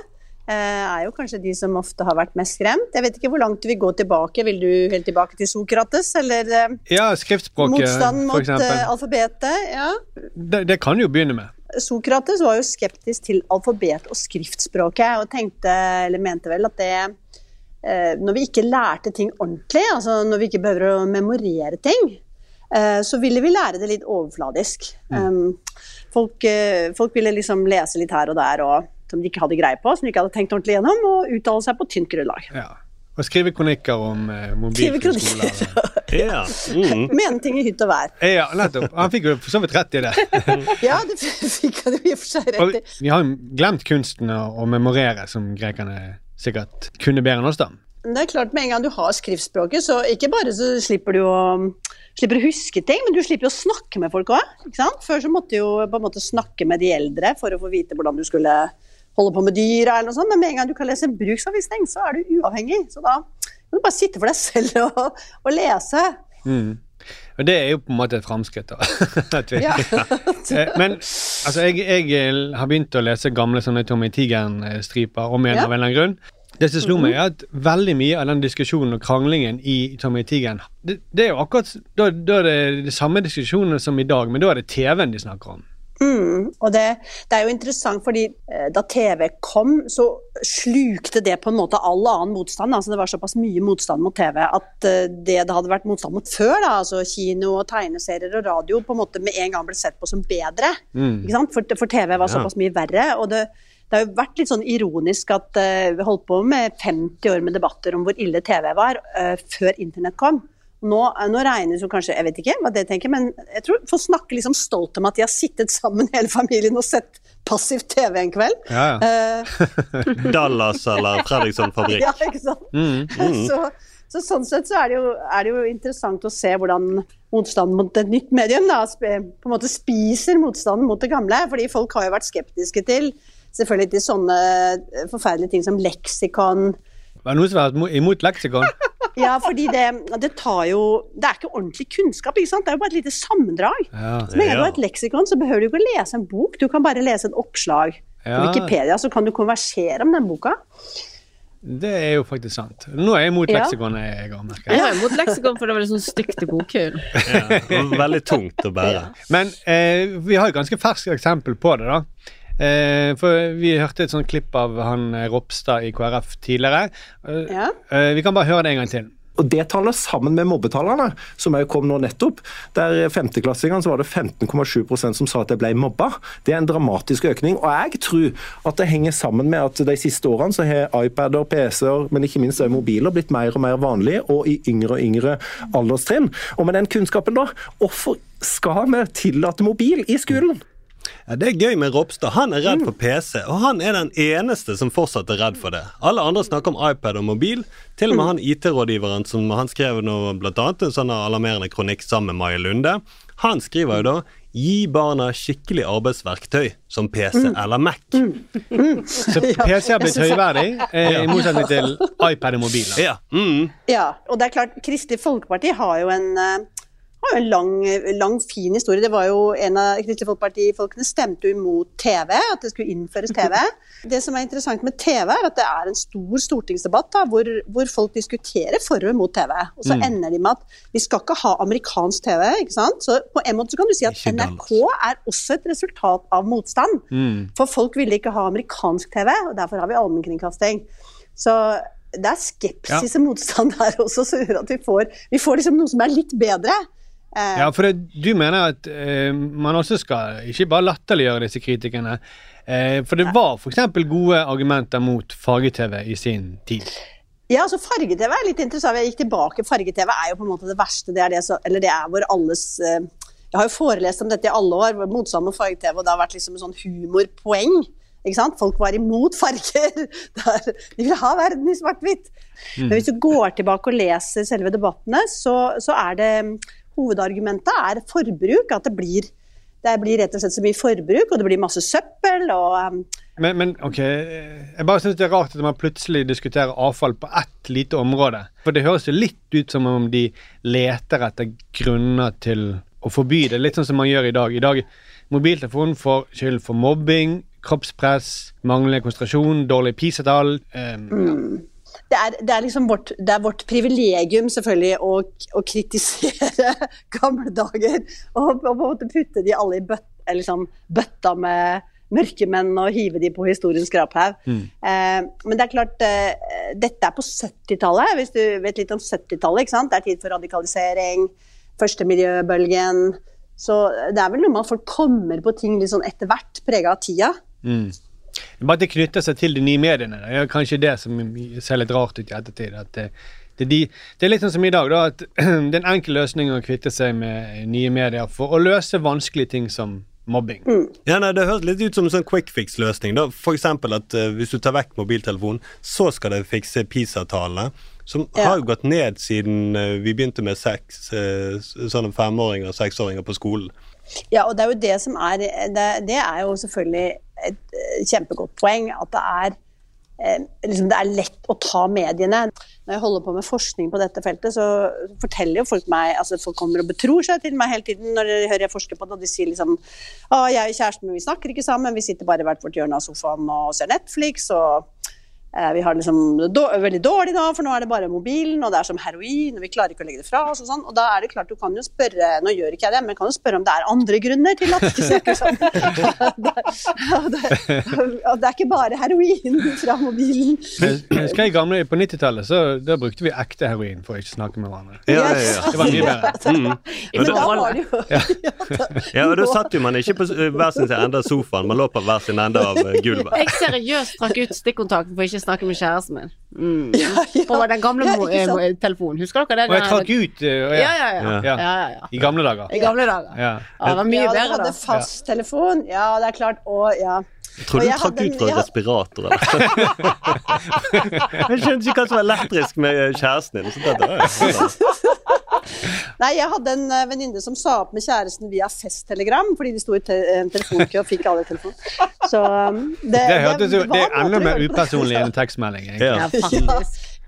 eh, er jo kanskje de som ofte har vært mest skremt. Jeg vet ikke hvor langt du vil gå tilbake. Vil du helt tilbake til Sokrates, eller eh, Ja, skriftspråket, motstand mot alfabetet? Ja. Det, det kan jo begynne med. Sokrates var jo skeptisk til alfabet- og skriftspråket, og tenkte, eller mente vel at det Når vi ikke lærte ting ordentlig, altså når vi ikke behøver å memorere ting, eh, så ville vi lære det litt overfladisk. Mm. folk, eh, folk ville liksom lese litt her og der og, som de ikke hadde greie på, som de ikke hadde tenkt ordentlig gjennom, og uttale seg på tynt grunnlag. Ja. Og skrive kronikker om eh, Skrive. Ja. Mm. Mene ting i hytt og vær. Ja, nettopp. Han fikk jo for så vidt rett i det. Ja, det fikk han jo i og for seg rett i. vi har jo glemt kunsten å, å memorere, som grekerne sikkert kunne bedre enn oss, da. Det er klart, Med en gang du har skriftspråket, så ikke bare så slipper du å, slipper å huske ting, men du slipper jo å snakke med folk òg. Før så måtte du jo på en måte snakke med de eldre for å få vite hvordan du skulle holde på med dyra, eller noe sånt. men med en gang du kan lese en bruksanvisning, så er du uavhengig. Så da kan du bare sitte for deg selv og, og lese. Mm. Og det er jo på en måte et framskritt, da. Ja. Eh, Men altså, jeg, jeg eh, har begynt å lese gamle sånne Tommy Tigeren-striper om igjen Ja. av en eller annen grunn. Det som slo Mhm. meg, er at veldig mye av den diskusjonen og kranglingen i Tommy Tigeren det, det er jo akkurat da, da er det de samme diskusjonene som i dag, men da er det TV-en de snakker om. Mm, og det, det er jo interessant, fordi eh, da TV kom, så slukte det på en måte all annen motstand. altså Det var såpass mye motstand mot TV at eh, det det hadde vært motstand mot før, da, altså kino, og tegneserier og radio, på en måte med en gang ble sett på som bedre. Mm. Ikke sant? For, for TV var såpass mye verre. og det det har jo vært litt sånn ironisk at uh, vi holdt på med 50 år med debatter om hvor ille TV var uh, før internett kom. Nå, eh, nå regnes jo kanskje, jeg vet ikke hva det tenker, men jeg tror folk snakker liksom stolt om at de har sittet sammen hele familien og sett passivt TV en kveld. Ja, Eh, Dallas eller Fredriksson fabrikk. ja, ikke sant? Mm, mm. Så, så sånn sett så er det, jo, er det jo interessant å se hvordan motstanden mot et nytt medium da, på en måte spiser motstanden mot det gamle. Fordi folk har jo vært skeptiske til selvfølgelig til sånne forferdelige ting som leksikon. Var er noen som har vært imot leksikon? Ja, fordi det, det tar jo Det er ikke ordentlig kunnskap, ikke sant? Det er jo bare et lite sammendrag. Ja. Så med en gang du har et leksikon, så behøver du ikke å lese en bok, du kan bare lese et oppslag. På Ja. Wikipedia så kan du konversere om den boka. Det er jo faktisk sant. Nå er jeg imot Ja. leksikon. Jeg. Jeg er imot leksikon, for det var litt sånn stygt i Ja, Veldig tungt å bære. Men eh, vi har et ganske ferskt eksempel på det. da. Eh, for vi hørte et sånt klipp av han eh, Ropstad i KrF tidligere. Eh, Ja. eh, vi kan bare høre det en gang til. Og Det tallet sammen med mobbetallene, som jeg kom nå nettopp, der femteklassingene så var det 15,7% som sa at de ble mobba. Det er en dramatisk økning. Og jeg tror at det henger sammen med at de siste årene så har iPader, PC-er, men ikke minst også mobiler blitt mer og mer vanlige, og i yngre og yngre alderstrinn. Og med den kunnskapen, da, hvorfor skal vi tillate mobil i skolen? Ja, Det er gøy med Ropstad. Han er redd for PC, og han er den eneste som fortsatt er redd for det. Alle andre snakker om iPad og mobil. Til og med han IT-rådgiveren som han skrev noe, blant annet en sånn alarmerende kronikk sammen med Maja Lunde. Han skriver jo da Gi barna skikkelig arbeidsverktøy, som PC eller Mac. Så PC har blitt høyverdig, eh, i motsetning til iPad og mobil. Ja. Mm. Ja, og det er klart, Kristelig Folkeparti har jo en, eh, har jo en lang, lang, fin historie. Det var jo En av Kristelig Folkeparti-folkene stemte jo imot TV, at det skulle innføres TV. Det som er interessant med TV, er at det er en stor stortingsdebatt da, hvor, hvor folk diskuterer for og imot TV. Og så Mm. ender de med at vi skal ikke ha amerikansk TV. ikke sant? Så på en måte så kan du si at NRK er også et resultat av motstand. Mm. For folk ville ikke ha amerikansk TV, og derfor har vi allmennkringkasting. Så det er skepsis og motstand her også, som gjør at vi får, vi får liksom noe som er litt bedre. Ja, for det, du mener at eh, man også skal ikke bare latterliggjøre disse kritikerne. Eh, for det var f.eks. gode argumenter mot farge-TV i sin tid. Ja, altså Farge-TV er litt interessant. Jeg gikk tilbake. Farge-TV er jo på en måte det verste. Det er, det, så, eller det er hvor alles eh, Jeg har jo forelest om dette i alle år, motstand mot farge-TV, og det har vært liksom en sånn humorpoeng. Ikke sant? Folk var imot farger. Det er- De ville ha verden i svart-hvitt. Mm. Men hvis du går tilbake og leser selve debattene, så, så er det Hovedargumentet er forbruk. At det blir, det blir rett og slett så mye forbruk, og det blir masse søppel. og um, Men, men ok, jeg bare syns det er rart at man plutselig diskuterer avfall på ett lite område. For det høres jo litt ut som om de leter etter grunner til å forby det. Litt sånn som man gjør i dag. I dag mobiltelefonen får skyld for mobbing, kroppspress, manglende konsentrasjon, dårlig PISA-tall. Eh, Mm. Det er, det er liksom vårt, det er vårt privilegium selvfølgelig å, å kritisere gamle dager. Og, og på en måte putte de alle i bøt, liksom, bøtta med mørkemenn og hive de på historiens skraphaug. Eh, men det er klart, eh, dette er på 70-tallet, hvis du vet litt om 70-tallet. ikke sant? Det er tid for radikalisering, første miljøbølgen. Så det er vel noe med at folk kommer på ting litt sånn etter hvert, prega av tida. Mm. Bare at det knytter seg til de nye mediene. Det er kanskje det som ser litt rart ut i ettertid. At det, det, er de, det er litt sånn som i dag, da, at det er en enkel løsning å kvitte seg med nye medier for å løse vanskelige ting som mobbing. Ja, nei, Det høres litt ut som en sånn quick fix-løsning. da. Eksempel at uh, hvis du tar vekk mobiltelefonen, så skal det fikse PISA-tallene. Som Ja. har jo gått ned siden uh, vi begynte med seks uh, sånne femåringer og seksåringer på skolen. Ja, og det er jo det som er Det, det er jo selvfølgelig et eh, kjempegodt poeng. At det er, eh, liksom det er lett å ta mediene. Når jeg holder på med forskning på dette feltet, så forteller jo folk meg altså Folk kommer og betror seg til meg hele tiden når de hører jeg forsker på det, og de sier liksom Å, jeg og kjæresten min vi snakker ikke sammen, vi sitter bare i hvert vårt hjørne av sofaen og ser Netflix. og Vi har liksom veldig dårlig nå, for nå er det bare mobilen, og det er som heroin, og vi klarer ikke å legge det fra oss og sånn. Og da er det klart, du kan jo spørre, nå gjør ikke jeg det, men kan jo spørre om det er andre grunner til at de søker sånn. og, det, og det er ikke bare heroin fra mobilen. Skal jeg husker i gamle, På 90-tallet så da brukte vi ekte heroin for å ikke snakke med hverandre. Ja, ja, ja. Det var mye bedre. Mm. Men da var det jo Ja, og Da satt jo man ikke på eh, hver sin ende av sofaen, man lå på hver sin ende av eh, gulvet. Jeg seriøst trakk ut stikkontakten for ikke snakke med kjæresten min. Mm. På den gamle Ja, eh, telefonen. Husker dere det? Og jeg trakk ut uh, Ja, ja, ja. Ja. ja, ja, ja. I gamle dager. I gamle dager. Ja. Ja, det var mye ja, bedre da. hadde fasttelefon. Ja, det er klart. Og ja. Jeg tror du jeg trakk ut fra jeg- respirator. eller? Jeg skjønte ikke hva som var elektrisk med eh, kjæresten din. Nei, jeg hadde en venninne som sa opp med kjæresten via festtelegram, fordi de sto i te en telefonkø og fikk alle telefon. Så um, det, Det hørtes jo var Det er enda mer det upersonlig enn en tekstmelding. egentlig. Ja,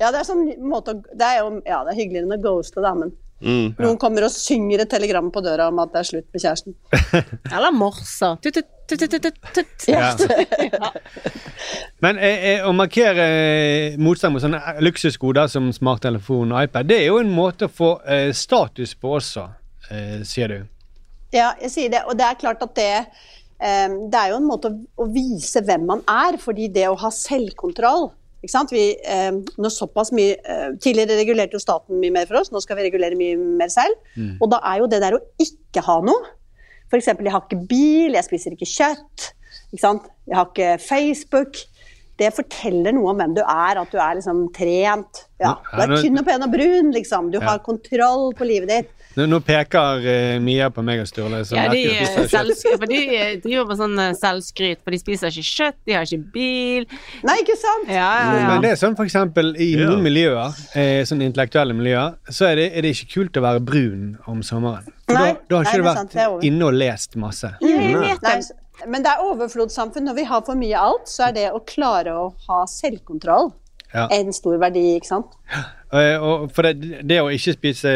ja, det er sånn måte å Det er jo ja, det er hyggeligere enn å ghoste, da, men Mm. noen kommer og synger et telegram på døra om at det er slutt med kjæresten. Eller morser. Tut, tut, tut, tut. Ja. Men eh, eh, å markere eh, motstand mot sånne eh, luksusgoder som smarttelefon og iPad, det er jo en måte å få eh, status på også, eh, sier du. Ja, jeg sier det. Og det er klart at det Det er jo en måte å, å vise hvem man er, fordi det å ha selvkontroll? Vi, eh, såpass mye, eh, Tidligere regulerte jo staten mye mer for oss, nå skal vi regulere mye mer selv. Mm. Og da er jo det der å ikke ha noe F.eks. jeg har ikke bil, jeg spiser ikke kjøtt, ikke sant? jeg har ikke Facebook. Det forteller noe om hvem du er, at du er liksom trent. Ja, du er tynn og pen og brun, liksom. Du har kontroll på livet ditt. Nå, nå peker eh, Mia på meg og Sturle. Ja, de, eh, de driver med sånn eh, selvskryt, for de spiser ikke kjøtt, de har ikke bil. Nei, ikke sant? Ja, ja, ja. Men det er sånn for eksempel i Ja. noen miljøer, eh, sånn intellektuelle miljøer, så er det, er det ikke kult å være brun om sommeren. Nei, da, da har nei, ikke du er sant, vært inne og lest masse. Nei, nei, men det er overflodssamfunn. Når vi har for mye alt, så er det å klare å ha selvkontroll Ja. en stor verdi, ikke sant? Eh, og for det, det å ikke spise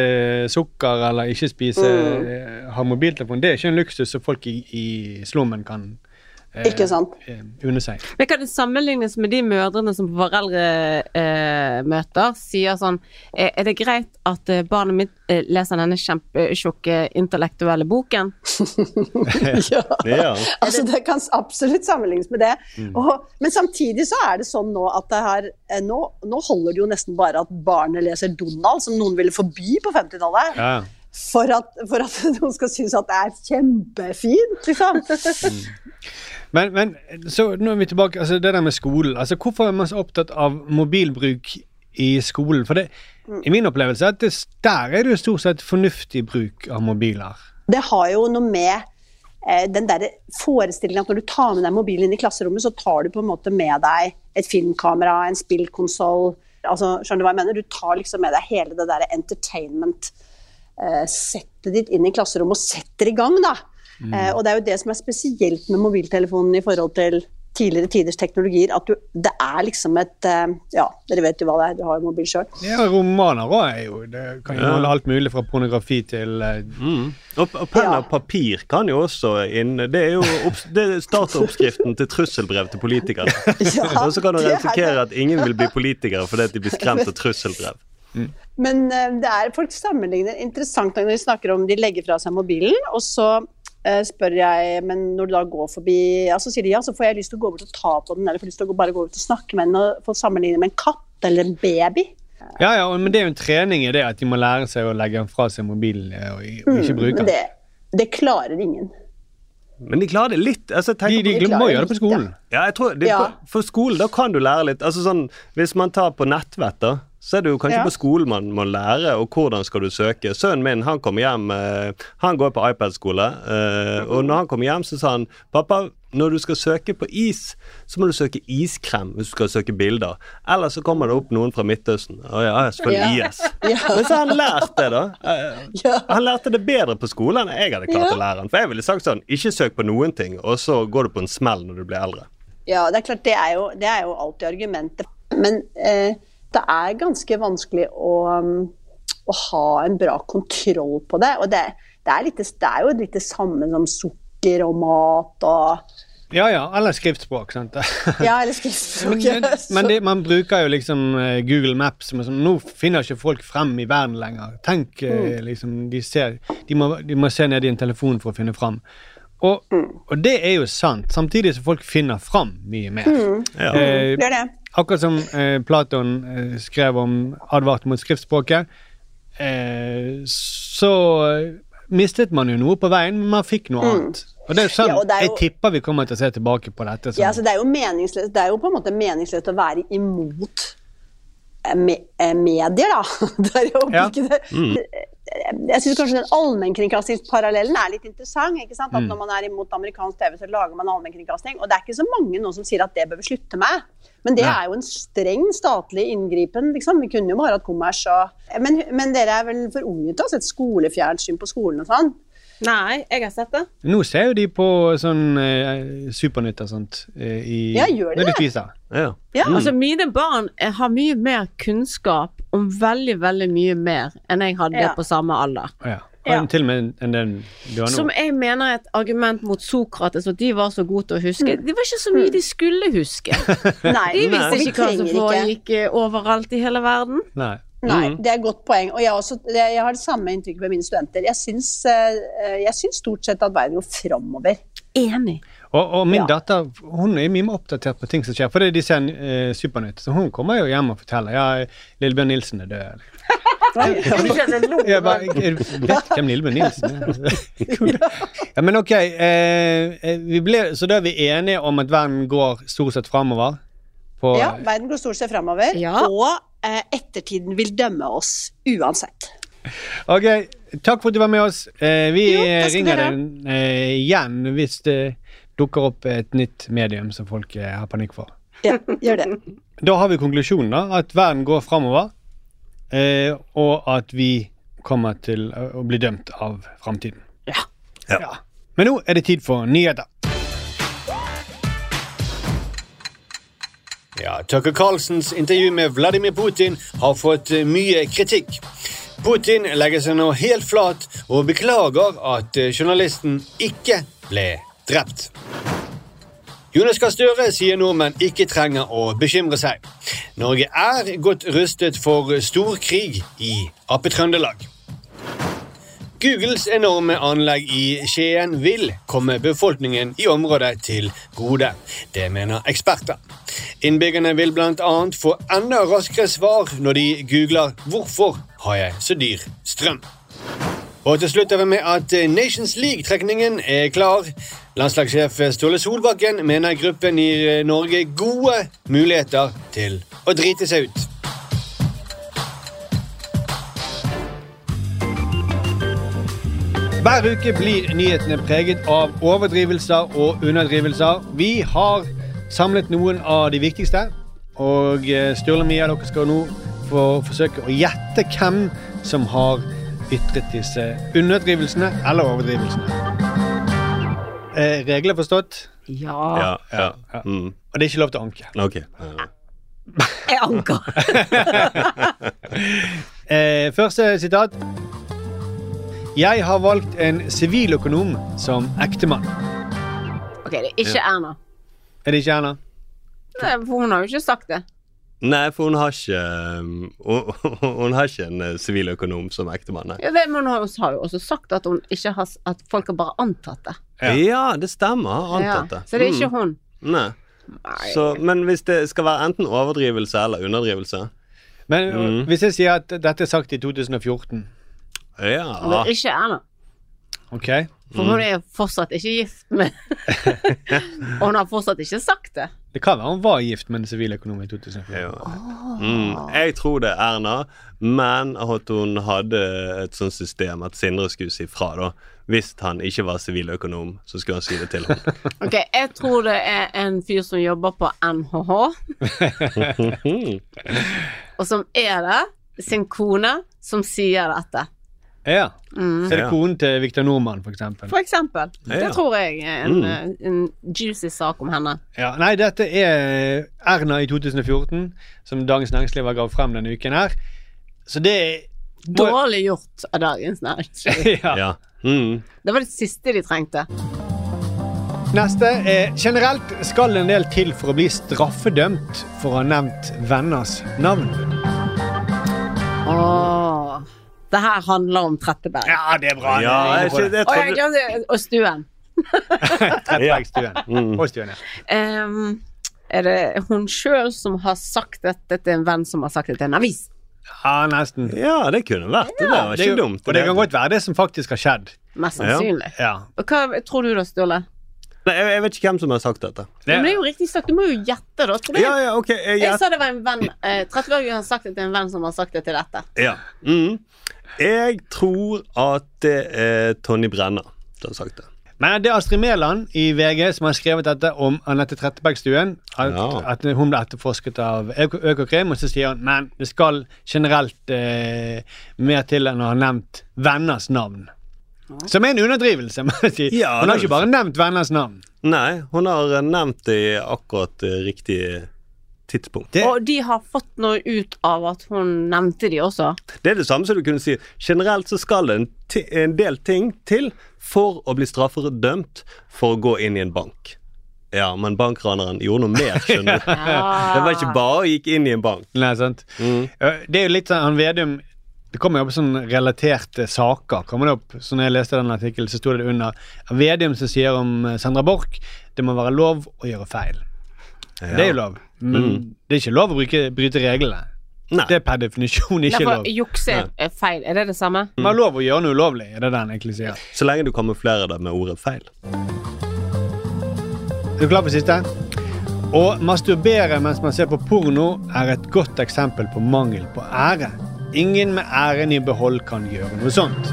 sukker eller ikke spise Mm. eh, ha mobiltelefon, det er ikke en luksus som folk i, i slummen kan Ikke sant? under seg. Men kan det sammenlignes med de mødrene som på foreldremøter sier sånn eh, Er det greit at eh, barnet mitt eh, leser denne kjempetjukke intellektuelle boken? ja. Ja. Altså, det kan absolutt sammenlignes med det. Mm. Og, men samtidig så er det sånn nå at det eh, nå, nå holder det jo nesten bare at barnet leser Donald, som noen ville forby på 50-tallet. Ja. For at, for at noen skal synes at det er kjempefint, liksom. Men, men så nå er vi tilbake altså det der med skolen. Altså, hvorfor er man så opptatt av mobilbruk i skolen? For det, i min opplevelse at det, der er det jo stort sett fornuftig bruk av mobiler. Det har jo noe med eh, den der forestillingen at når du tar med deg mobilen inn i klasserommet, så tar du på en måte med deg et filmkamera, en spillkonsoll. Altså, skjønner du hva jeg mener? Du tar liksom med deg hele det der entertainment eh, ditt inn i klasserommet og setter i gang, da. Mm. Eh, og det er jo det som er spesielt med mobiltelefonen i forhold til tidligere tiders teknologier, at du, det er liksom et eh, Ja, dere vet jo hva det er, du har jo mobil sjøl. Ja, romaner òg er jo Det kan jo holde alt mulig fra pornografi til eh, Mm. Og, og penn og papir kan jo også inn Det er jo startoppskriften det til trusselbrev til politikere. og så kan du er risikere at ingen vil bli politikere fordi de blir skremt av trusselbrev. Men eh, det er, folk sammenligner interessant når de snakker om de legger fra seg mobilen, og så spør jeg men når du da går forbi ja, Så sier de ja, så får jeg lyst til å gå bort og ta på den, eller får lyst til å bare gå ut og snakke med den og få sammenligne med en katt eller en baby. Ja, ja, men det er jo en trening i det at de må lære seg å legge fra seg mobilen eh, og, og ikke Mm, bruke den. det, det klarer ingen. Men de klarer det litt. Altså, de, De- de på- glemmer å gjøre det på skolen. Ja, jeg tror de, Ja. for, for skolen, da kan du lære litt. Altså sånn, Hvis man tar på nettvett, da, så er det jo kanskje Ja. på skolen man må lære, og hvordan skal du søke. Sønnen min han kommer hjem, eh, han går på iPad-skole, eh, og når han kommer hjem, så sa han pappa, når du skal søke på is, så må du søke iskrem hvis du skal søke bilder. Ellers så kommer det opp noen fra Midtøsten. Å ja, selvfølgelig Ja. IS. Ja. Men så har han lært det, da. Eh, Han lærte det bedre på skolen enn jeg hadde klart å lære han. For jeg ville sagt sånn, ikke søk på noen ting, og så går du på en smell når du blir eldre. Ja, det er klart, det er jo, det er jo alltid argumentet. Men eh, det er ganske vanskelig å, um, å ha en bra kontroll på det. Og det, det, er, litt, det er jo litt det samme som sukker og mat og Ja, ja, eller skriftspråk. sant? Ja, eller skriftspråk. men, men det, man bruker jo liksom eh, Google Maps som er sånn Nå finner ikke folk frem i verden lenger. Tenk eh, Mm. liksom De ser de må, de må se ned i en telefon for å finne frem. Og, og det er jo sant, samtidig som folk finner fram mye mer. Mm. Ja. Eh, Det er det. Akkurat som eh, Platon eh, skrev om advart mot skriftspråket, eh, så mistet man jo noe på veien, men man fikk noe Mm. annet. Og det er sånn, Ja, og det er jo- Jeg tipper vi kommer til å se tilbake på dette. Som, Ja, altså det, er jo meningsløst, det er jo på en måte meningsløst å være imot eh, me, eh, medier, da. Det er jo Ja. ikke det. Mm. Jeg syns kanskje den allmennkringkastingsparallellen er litt interessant. ikke sant? At Mm. Når man er imot amerikansk TV, så lager man allmennkringkasting. Og det er ikke så mange nå som sier at det bør vi slutte med. Men det er jo en streng statlig inngripen. liksom. Vi kunne jo bare hatt kommers og men, men dere er vel for unge til å ha sett skolefjernsyn på skolen og sånn? Nei, jeg har sett det. Nå ser jo de på sånn eh, Supernytt og sånt eh, i, Ja, gjør de det? Ja. Ja. Altså, mine barn eh, har mye mer kunnskap om veldig, veldig mye mer enn jeg hadde Ja. på samme alder. Ja. Ja. Til og med enn den du har nå. Som jeg mener er et argument mot Sokrates, at de var så gode til å huske. Mm. Det var ikke så mye de skulle huske. Nei, De visste ikke hva som foregikk eh, overalt i hele verden. Nei. Nei, Mm. det er et godt poeng. Og jeg, også, jeg har det samme inntrykket med mine studenter. Jeg syns, eh, jeg syns stort sett at verden går framover. Enig. Og, og min Ja. datter hun er mye mer oppdatert på ting som skjer. For det de ser eh, Supernytt, så hun kommer jo hjem og forteller ja, Lillebjørn Nilsen er død. Jeg, bare, jeg vet hvem Lillebjørn Nilsen er. ja, men ok, eh, eh, vi ble, så da er vi enige om at verden går stort sett framover? På, Ja, verden går stort sett framover, Ja. og eh, ettertiden vil dømme oss uansett. Ok, takk for at du var med oss. Eh, vi Jo, ringer deg eh, igjen hvis det dukker opp et nytt medium som folk eh, har panikk for. Ja, gjør det. Da har vi konklusjonen, da. At verden går framover. Eh, og at vi kommer til å bli dømt av framtiden. Ja. Ja. Men nå er det tid for nyheter. Ja, Tucker Carlsens intervju med Vladimir Putin har fått eh, mye kritikk. Putin legger seg nå helt flat og beklager at eh, journalisten ikke ble drept. Jonas Gahr Støre sier nordmenn ikke trenger å bekymre seg. Norge er godt rustet for storkrig i Appe-Trøndelag. Googles enorme anlegg i Skien vil komme befolkningen i området til gode. Det mener eksperter. Innbyggerne vil bl.a. få enda raskere svar når de googler 'Hvorfor har jeg så dyr strøm?' Og til slutt er vi med at eh, Nations League-trekningen er klar. Landslagssjef Ståle Solbakken mener gruppen gir eh, Norge gode muligheter til å drite seg ut. Hver uke blir nyhetene preget av overdrivelser og underdrivelser. Vi har samlet noen av de viktigste, og eh, Sturle Mia, dere skal nå få forsøke å gjette hvem som har ytret disse underdrivelsene eller overdrivelsene. Eh, regler forstått? Ja. Ja, ja. Mm. Og det er ikke lov til å anke. Okay. Ja. Jeg anker. Eh, første sitat. Jeg har valgt en siviløkonom som ektemann. Ok, det er ikke Ja. Erna. Er det ikke Erna? Nei, For hun har jo ikke sagt det. Nei, for hun har ikke um, Hun, hun har ikke en eh, siviløkonom som ektemann. Ja, men hun har jo også sagt at, hun ikke har, at folk har bare antatt det. Ja. det stemmer. Antatt Ja, så det er ikke Mm. hun. Nei. Så, men hvis det skal være enten overdrivelse eller underdrivelse Men Mm. hvis jeg sier at dette er sagt i 2014 Ja. Og det er ikke Erna. Ok? For hun er jo fortsatt ikke gift med Og hun har fortsatt ikke sagt det. Det kan være hun var gift med en siviløkonom i 2014. Mm. Jeg tror det er Erna, men at hun hadde et sånt system at Sindre skulle si fra, da. Hvis han ikke var siviløkonom, så skulle han si det til ham. Ok, Jeg tror det er en fyr som jobber på NHH, og som er det, sin kone, som sier dette. Ja. Mm. Så er det konen til Victor Nordmann, for eksempel. For eksempel. Ja. Det tror jeg er en, Mm. eh, en juicy sak om henne. Ja, nei, dette er Erna i 2014, som Dagens Næringsliv har gravd frem denne uken her. Så det er Dårlig gjort av Dagens Næringsliv. ja. Mm. Det var det siste de trengte. Neste er generelt skal en del til for å bli straffedømt for å ha nevnt venners navn. Åh. Det her handler om Tretteberg. Ja, det er bra. Ja, jeg, jeg, jeg Og, jeg glemte, og Stuen. Trettebergstuen. Mm. Og stuen, ja. Um, er det hun sjøl som har sagt dette til en venn som har sagt det til en avis? Ja, nesten. Ja, det kunne vært det. Det var Det er ikke dumt. Og det kan godt være det som faktisk har skjedd. Mest sannsynlig. Ja. Og hva tror du da, Ståle? Nei, jeg, jeg vet ikke hvem som har sagt dette. Men det er jo riktig sagt, du må jo gjette, da. Det, Ja, ja, okay, Jeg, jeg sa det var en venn eh, Tretteberg har sagt det til en venn som har sagt det til dette. Ja. Mm. Jeg tror at det er Tonje Brenna som har sagt det. Men det er Astrid Mæland i VG som har skrevet dette om Anette Trettebergstuen. At, Ja. at hun ble etterforsket av Øk- Økokrim, og så sier hun men det skal generelt eh, mer til enn å ha nevnt venners navn. Som er en underdrivelse. må jeg si. Ja, hun har ikke bare nevnt venners navn. Nei, hun har nevnt det i akkurat riktig tidspunkt. Det, Og de har fått noe ut av at hun nevnte de også. Det er det samme som du kunne si. Generelt så skal det en, en del ting til for å bli straffedømt for å gå inn i en bank. Ja, men bankraneren gjorde noe mer, skjønner du. Det var ikke bare å gikk inn i en bank. Nei, sant? Mm. Eh, Det er jo litt sånn han Vedum Det kommer jo opp sånn relaterte saker. kommer det opp, så når jeg leste den artikkelen, så sto det under Vedum som sier om eh, Sandra Borch det må være lov å gjøre feil. Det er jo lov, men Mm. det er ikke lov å bruke, bryte reglene. Det er per definisjon ikke Derfor lov. jukse er- feil. Er det det samme? Man har lov å gjøre noe ulovlig, er det den egentlig sier. Så lenge du kamuflerer det med ordet feil. Er du klar for siste? Å masturbere mens man ser på porno, er et godt eksempel på mangel på ære. Ingen med æren i behold kan gjøre noe sånt.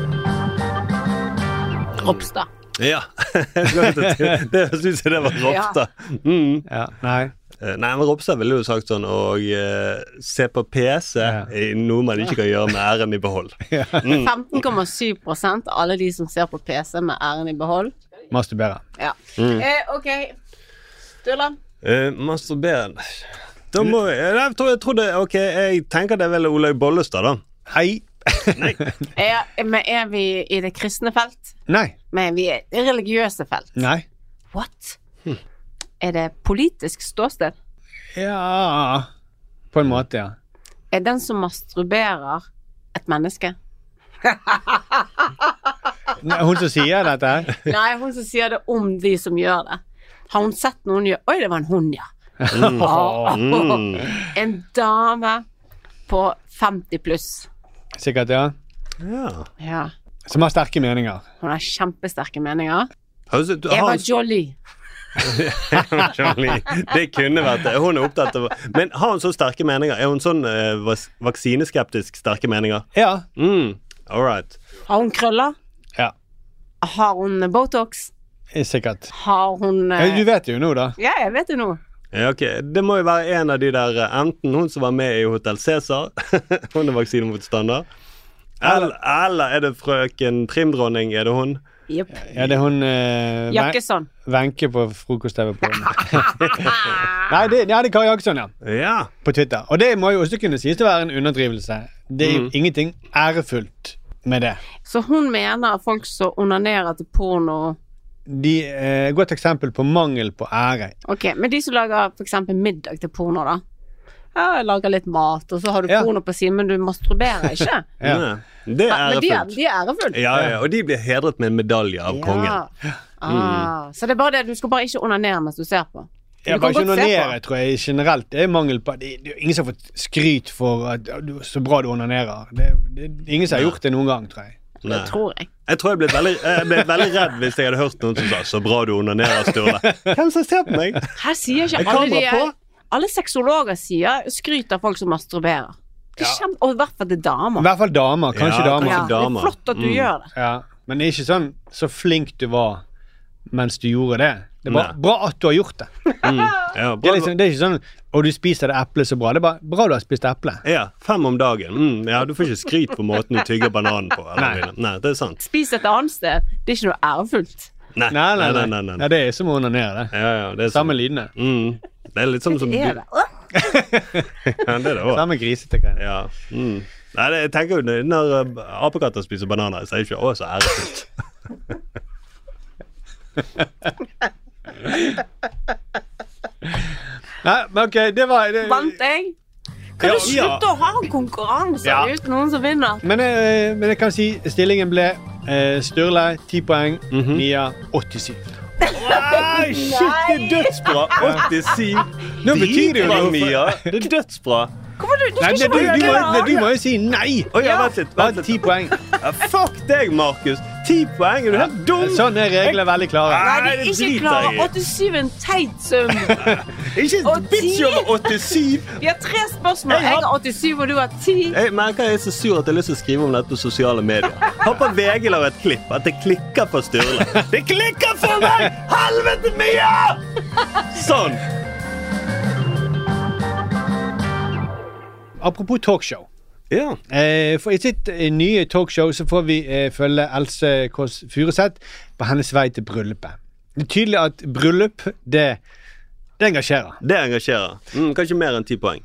Ropstad. Ja. det syns jeg det var Ropstad. Mm. nei. Eh, Nei, men Ropstad ville jo sagt sånn å eh, se på PC er noe man ikke kan gjøre med æren i behold. Mm. 15,7 av alle de som ser på PC med æren i behold. Masturberer. Ja. Mm. Eh, ok. Sturla. Eh, masturberer Da må jeg Jeg tror, jeg tror det Ok, jeg tenker det er vel Olaug Bollestad, da. Hei. Er, men er vi i det kristne felt? Nei. Men vi er i det religiøse felt? Nei. What? Er det politisk ståsted? Ja På en måte, ja. Er den som masturberer, et menneske? Nei, Hun som sier dette her? Nei, hun som sier det om de som gjør det. Har hun sett noen gjøre Oi, det var en hund, ja. Mm. Oh, oh, oh. En dame på 50 pluss. Sikkert, ja. Ja. Som har sterke meninger. Hun har kjempesterke meninger. Altså, du Eva Jolly. Det kunne vært det. Hun er opptatt av Men har hun så sterke meninger? Er hun sånn uh, vaksineskeptisk sterke meninger? Ja. Mm. All right. Har hun krøller? Ja. Har hun Botox? Sikkert. Har hun Ja, eh, du vet det jo nå, da. Ja, jeg vet det nå. Ja, ok. Det må jo være en av de der eh, Enten hun som var med i Hotell Cæsar, hun er vaksinemotstander. Eller, eller er det frøken Trimdronning? Er det hun? Yep. Ja, det er hun eh, Jakkesson. Wenche på frokost-TV på Nei, det, ja, det er Kari Jakkesson, ja. ja. På Twitter. Og det må jo også kunne sies til å være en underdrivelse. Det er jo Mm. ingenting ærefullt med det. Så hun mener at folk som onanerer til porno De et godt eksempel på mangel på ære. Ok, men de som lager eksempel middag til porno, da. Ja, jeg lager litt mat, og så har du Ja. porno på siden, men du masturberer ikke. ja. Det er Men de er, ærefullt. de er ærefullt. Ja, ja, og de blir hedret med en medalje av kongen. Ah, så det er bare det, du skal bare ikke onanere mens du ser på. Ja, Du kan bare ikke onanere, tror jeg generelt. Det er mangel på Det det er ingen som har fått skryt for at du, så bra du onanerer. Det, det ingen som har gjort det noen gang, tror jeg. Nei. tror jeg. Jeg tror jeg ble veldig, jeg ble veldig redd hvis jeg hadde hørt noen som sa 'så bra du onanerer', Sturle. Hvem som ser på meg? Her sier ikke alle de på? Alle sexologer sier skryter av folk som masturberer. Det ja. kjempe, og i hvert fall til I damer. hvert fall damer. Kanskje Ja, damer. Ja, det er flott at du Mm. gjør det. Ja, men det er ikke sånn så flink du var mens du gjorde det. Det er bra, bra at du har gjort det. Mm. Ja, Det er, liksom, det er ikke sånn 'Å, du spiser det eplet så bra'. Det er bare bra du har spist eple. Ja, fem om dagen. Mm, ja, du får ikke skryt på måten du tygger bananen på. Nei. Nei. det er sant. Spis et annet sted. Det er ikke noe ærefullt. Nei, Nei, nei, nei. nei, nei. Ja, det er som å onanere, det. Ja, ja, det er Samme sånn. lydene. Mm. Det er litt sånn som Det er det. Ja, det er det også. Samme grisete greier. Ja. Mm. Nei, det, jeg tenker jo når- uh, apekatter spiser bananer, så er det ikke å, så ærefullt. Nei, men ok, det var det, Vant jeg? Kan Ja, du slutte å ha konkurranse Ja. uten noen som vinner? men, eh, men jeg kan si stillingen ble eh, Sturle 10 poeng, Mhm. Mia 87. Nei, shit, det er dødsbra! 87. Nå betyr det jo noe Mia. Det er dødsbra. Hvorfor du, du Nei, skal det, du, ikke du, må, bare nei, du må jo si nei! Å ja, vent litt. Vent litt. 10 poeng. Ja, fuck deg, Markus. Ti poeng, er du helt dum? Sånn er reglene veldig klare. Nei, Nei, de er ikke klare. 87 er en teit sum. Ikke en bitch over 87. Vi har tre spørsmål. Jeg har 87, og du har 10. Jeg merker jeg er så sur at jeg har lyst til å skrive om dette på sosiale medier. Håper VG lager et klipp. At det klikker for Sturle. Det klikker for meg! Helvete mye! Sånn. Apropos talkshow. Ja. Eh, for I sitt eh, nye talkshow så får vi eh, følge Else Kåss Furuseth på hennes vei til bryllupet. Det er tydelig at bryllup, det, det engasjerer. Det engasjerer. Mm, kanskje mer enn ti poeng.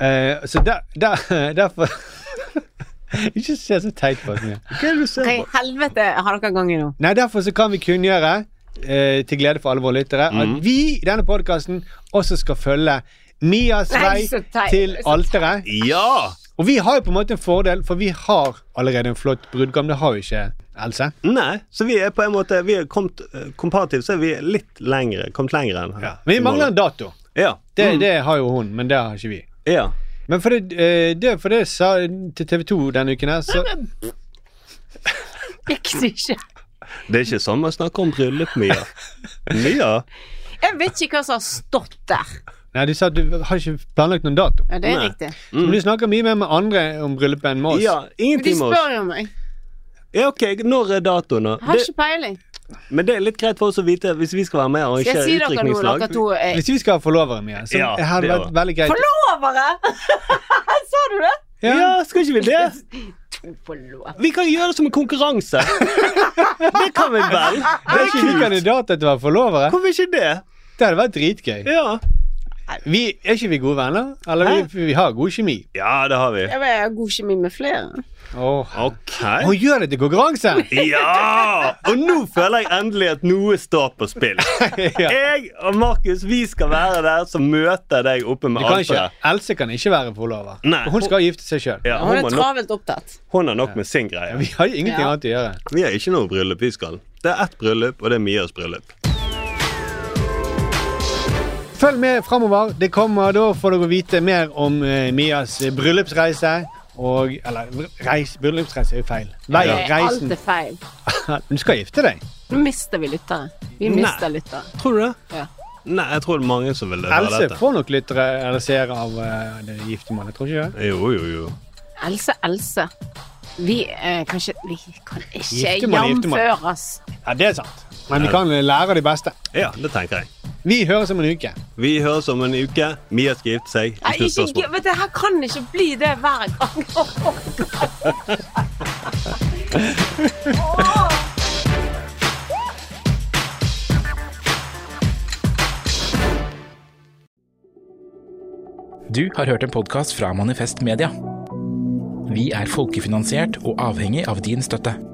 Eh, så der, der, derfor Ikke se så teit på oss. Mia. Hva er det du ser Hva i helvete har dere gang i nå? Nei, derfor så kan vi kunngjøre, eh, til glede for alle våre lyttere, at vi i denne podkasten også skal følge Mias vei til alteret. Ja! Og vi har jo på en måte en fordel, for vi har allerede en flott brudgom. Det har jo ikke Else. Nei, så vi er på en måte Vi er kommet Komparativt så er vi litt lengre, kommet lenger enn Ja. Men vi mangler en dato. Ja. Det, Mm. det har jo hun, men det har ikke vi. Ja. Men for det, eh, det, for det sa til TV 2 denne uken her, så Riktig ikke. Det er ikke sånn man snakker om bryllup, Mia. Mia? Jeg vet ikke hva som har stått der. Nei, de sa at du har ikke planlagt noen dato. Ja, det er Nei. riktig. Men du snakker mye mer med andre om bryllupet enn med oss. Ja, ingenting med oss. De spør jo meg. Ja, ok, når er datoen, da? Har ikke peiling. men det er litt greit for oss å vite hvis vi skal være med og jeg si utdrikningslag. er Hvis vi skal ha forlovere, Mia, så Ja, hadde det vært veldig greit. Forlovere! Sa du det? Ja, skal ikke vi det? Vi kan gjøre det som en konkurranse. Det kan vi vel? Det er ikke vi kandidater til å være forlovere. Hvorfor ikke det? Det hadde vært dritgøy. Ja. Vi, er ikke vi gode venner? Eller vi, vi har god kjemi? Ja, det har vi. Jeg vil ha god kjemi med flere. Åh. Ok. Hun gjør det til konkurranse! Ja! Og nå føler jeg endelig at noe står på spill. ja. Jeg og Markus vi skal være der som møter deg oppe med alt det. Else kan ikke være forlover. Nei. Hun skal gifte seg sjøl. Ja, Hun hun, er nok, travelt opptatt. hun har nok med sin greie. Vi har ingenting Ja. annet å gjøre. Vi har ikke noe bryllup vi skal. Det er ett bryllup, og det er Mias bryllup. Følg med framover. Det kommer, Da får dere vite mer om uh, Mias eh, bryllupsreise. Og Eller reis, bryllupsreise er jo feil. Vei, Det er reisen. alltid feil. Du skal gifte deg. Nå mister vi lyttere. Vi Nei. mister lyttere. Tror du det? Ja. Nei, jeg tror det er mange som vil høre Else dette. får nok lyttere eller seere av uh, det giftermålet, tror ikke det? Jo, jo, jo. Else, Else. Vi uh, kan ikke Vi kan ikke giftermål. jamføres. Ja, det er sant. Men vi kan lære av de beste. Ja, det tenker jeg. Vi høres om en uke. Vi høres om en uke. Mia skal gifte seg. Nei, Ikke vet her kan ikke bli det hver gang. Du har hørt en podkast fra Manifest Media. Vi er folkefinansiert og avhengig av din støtte.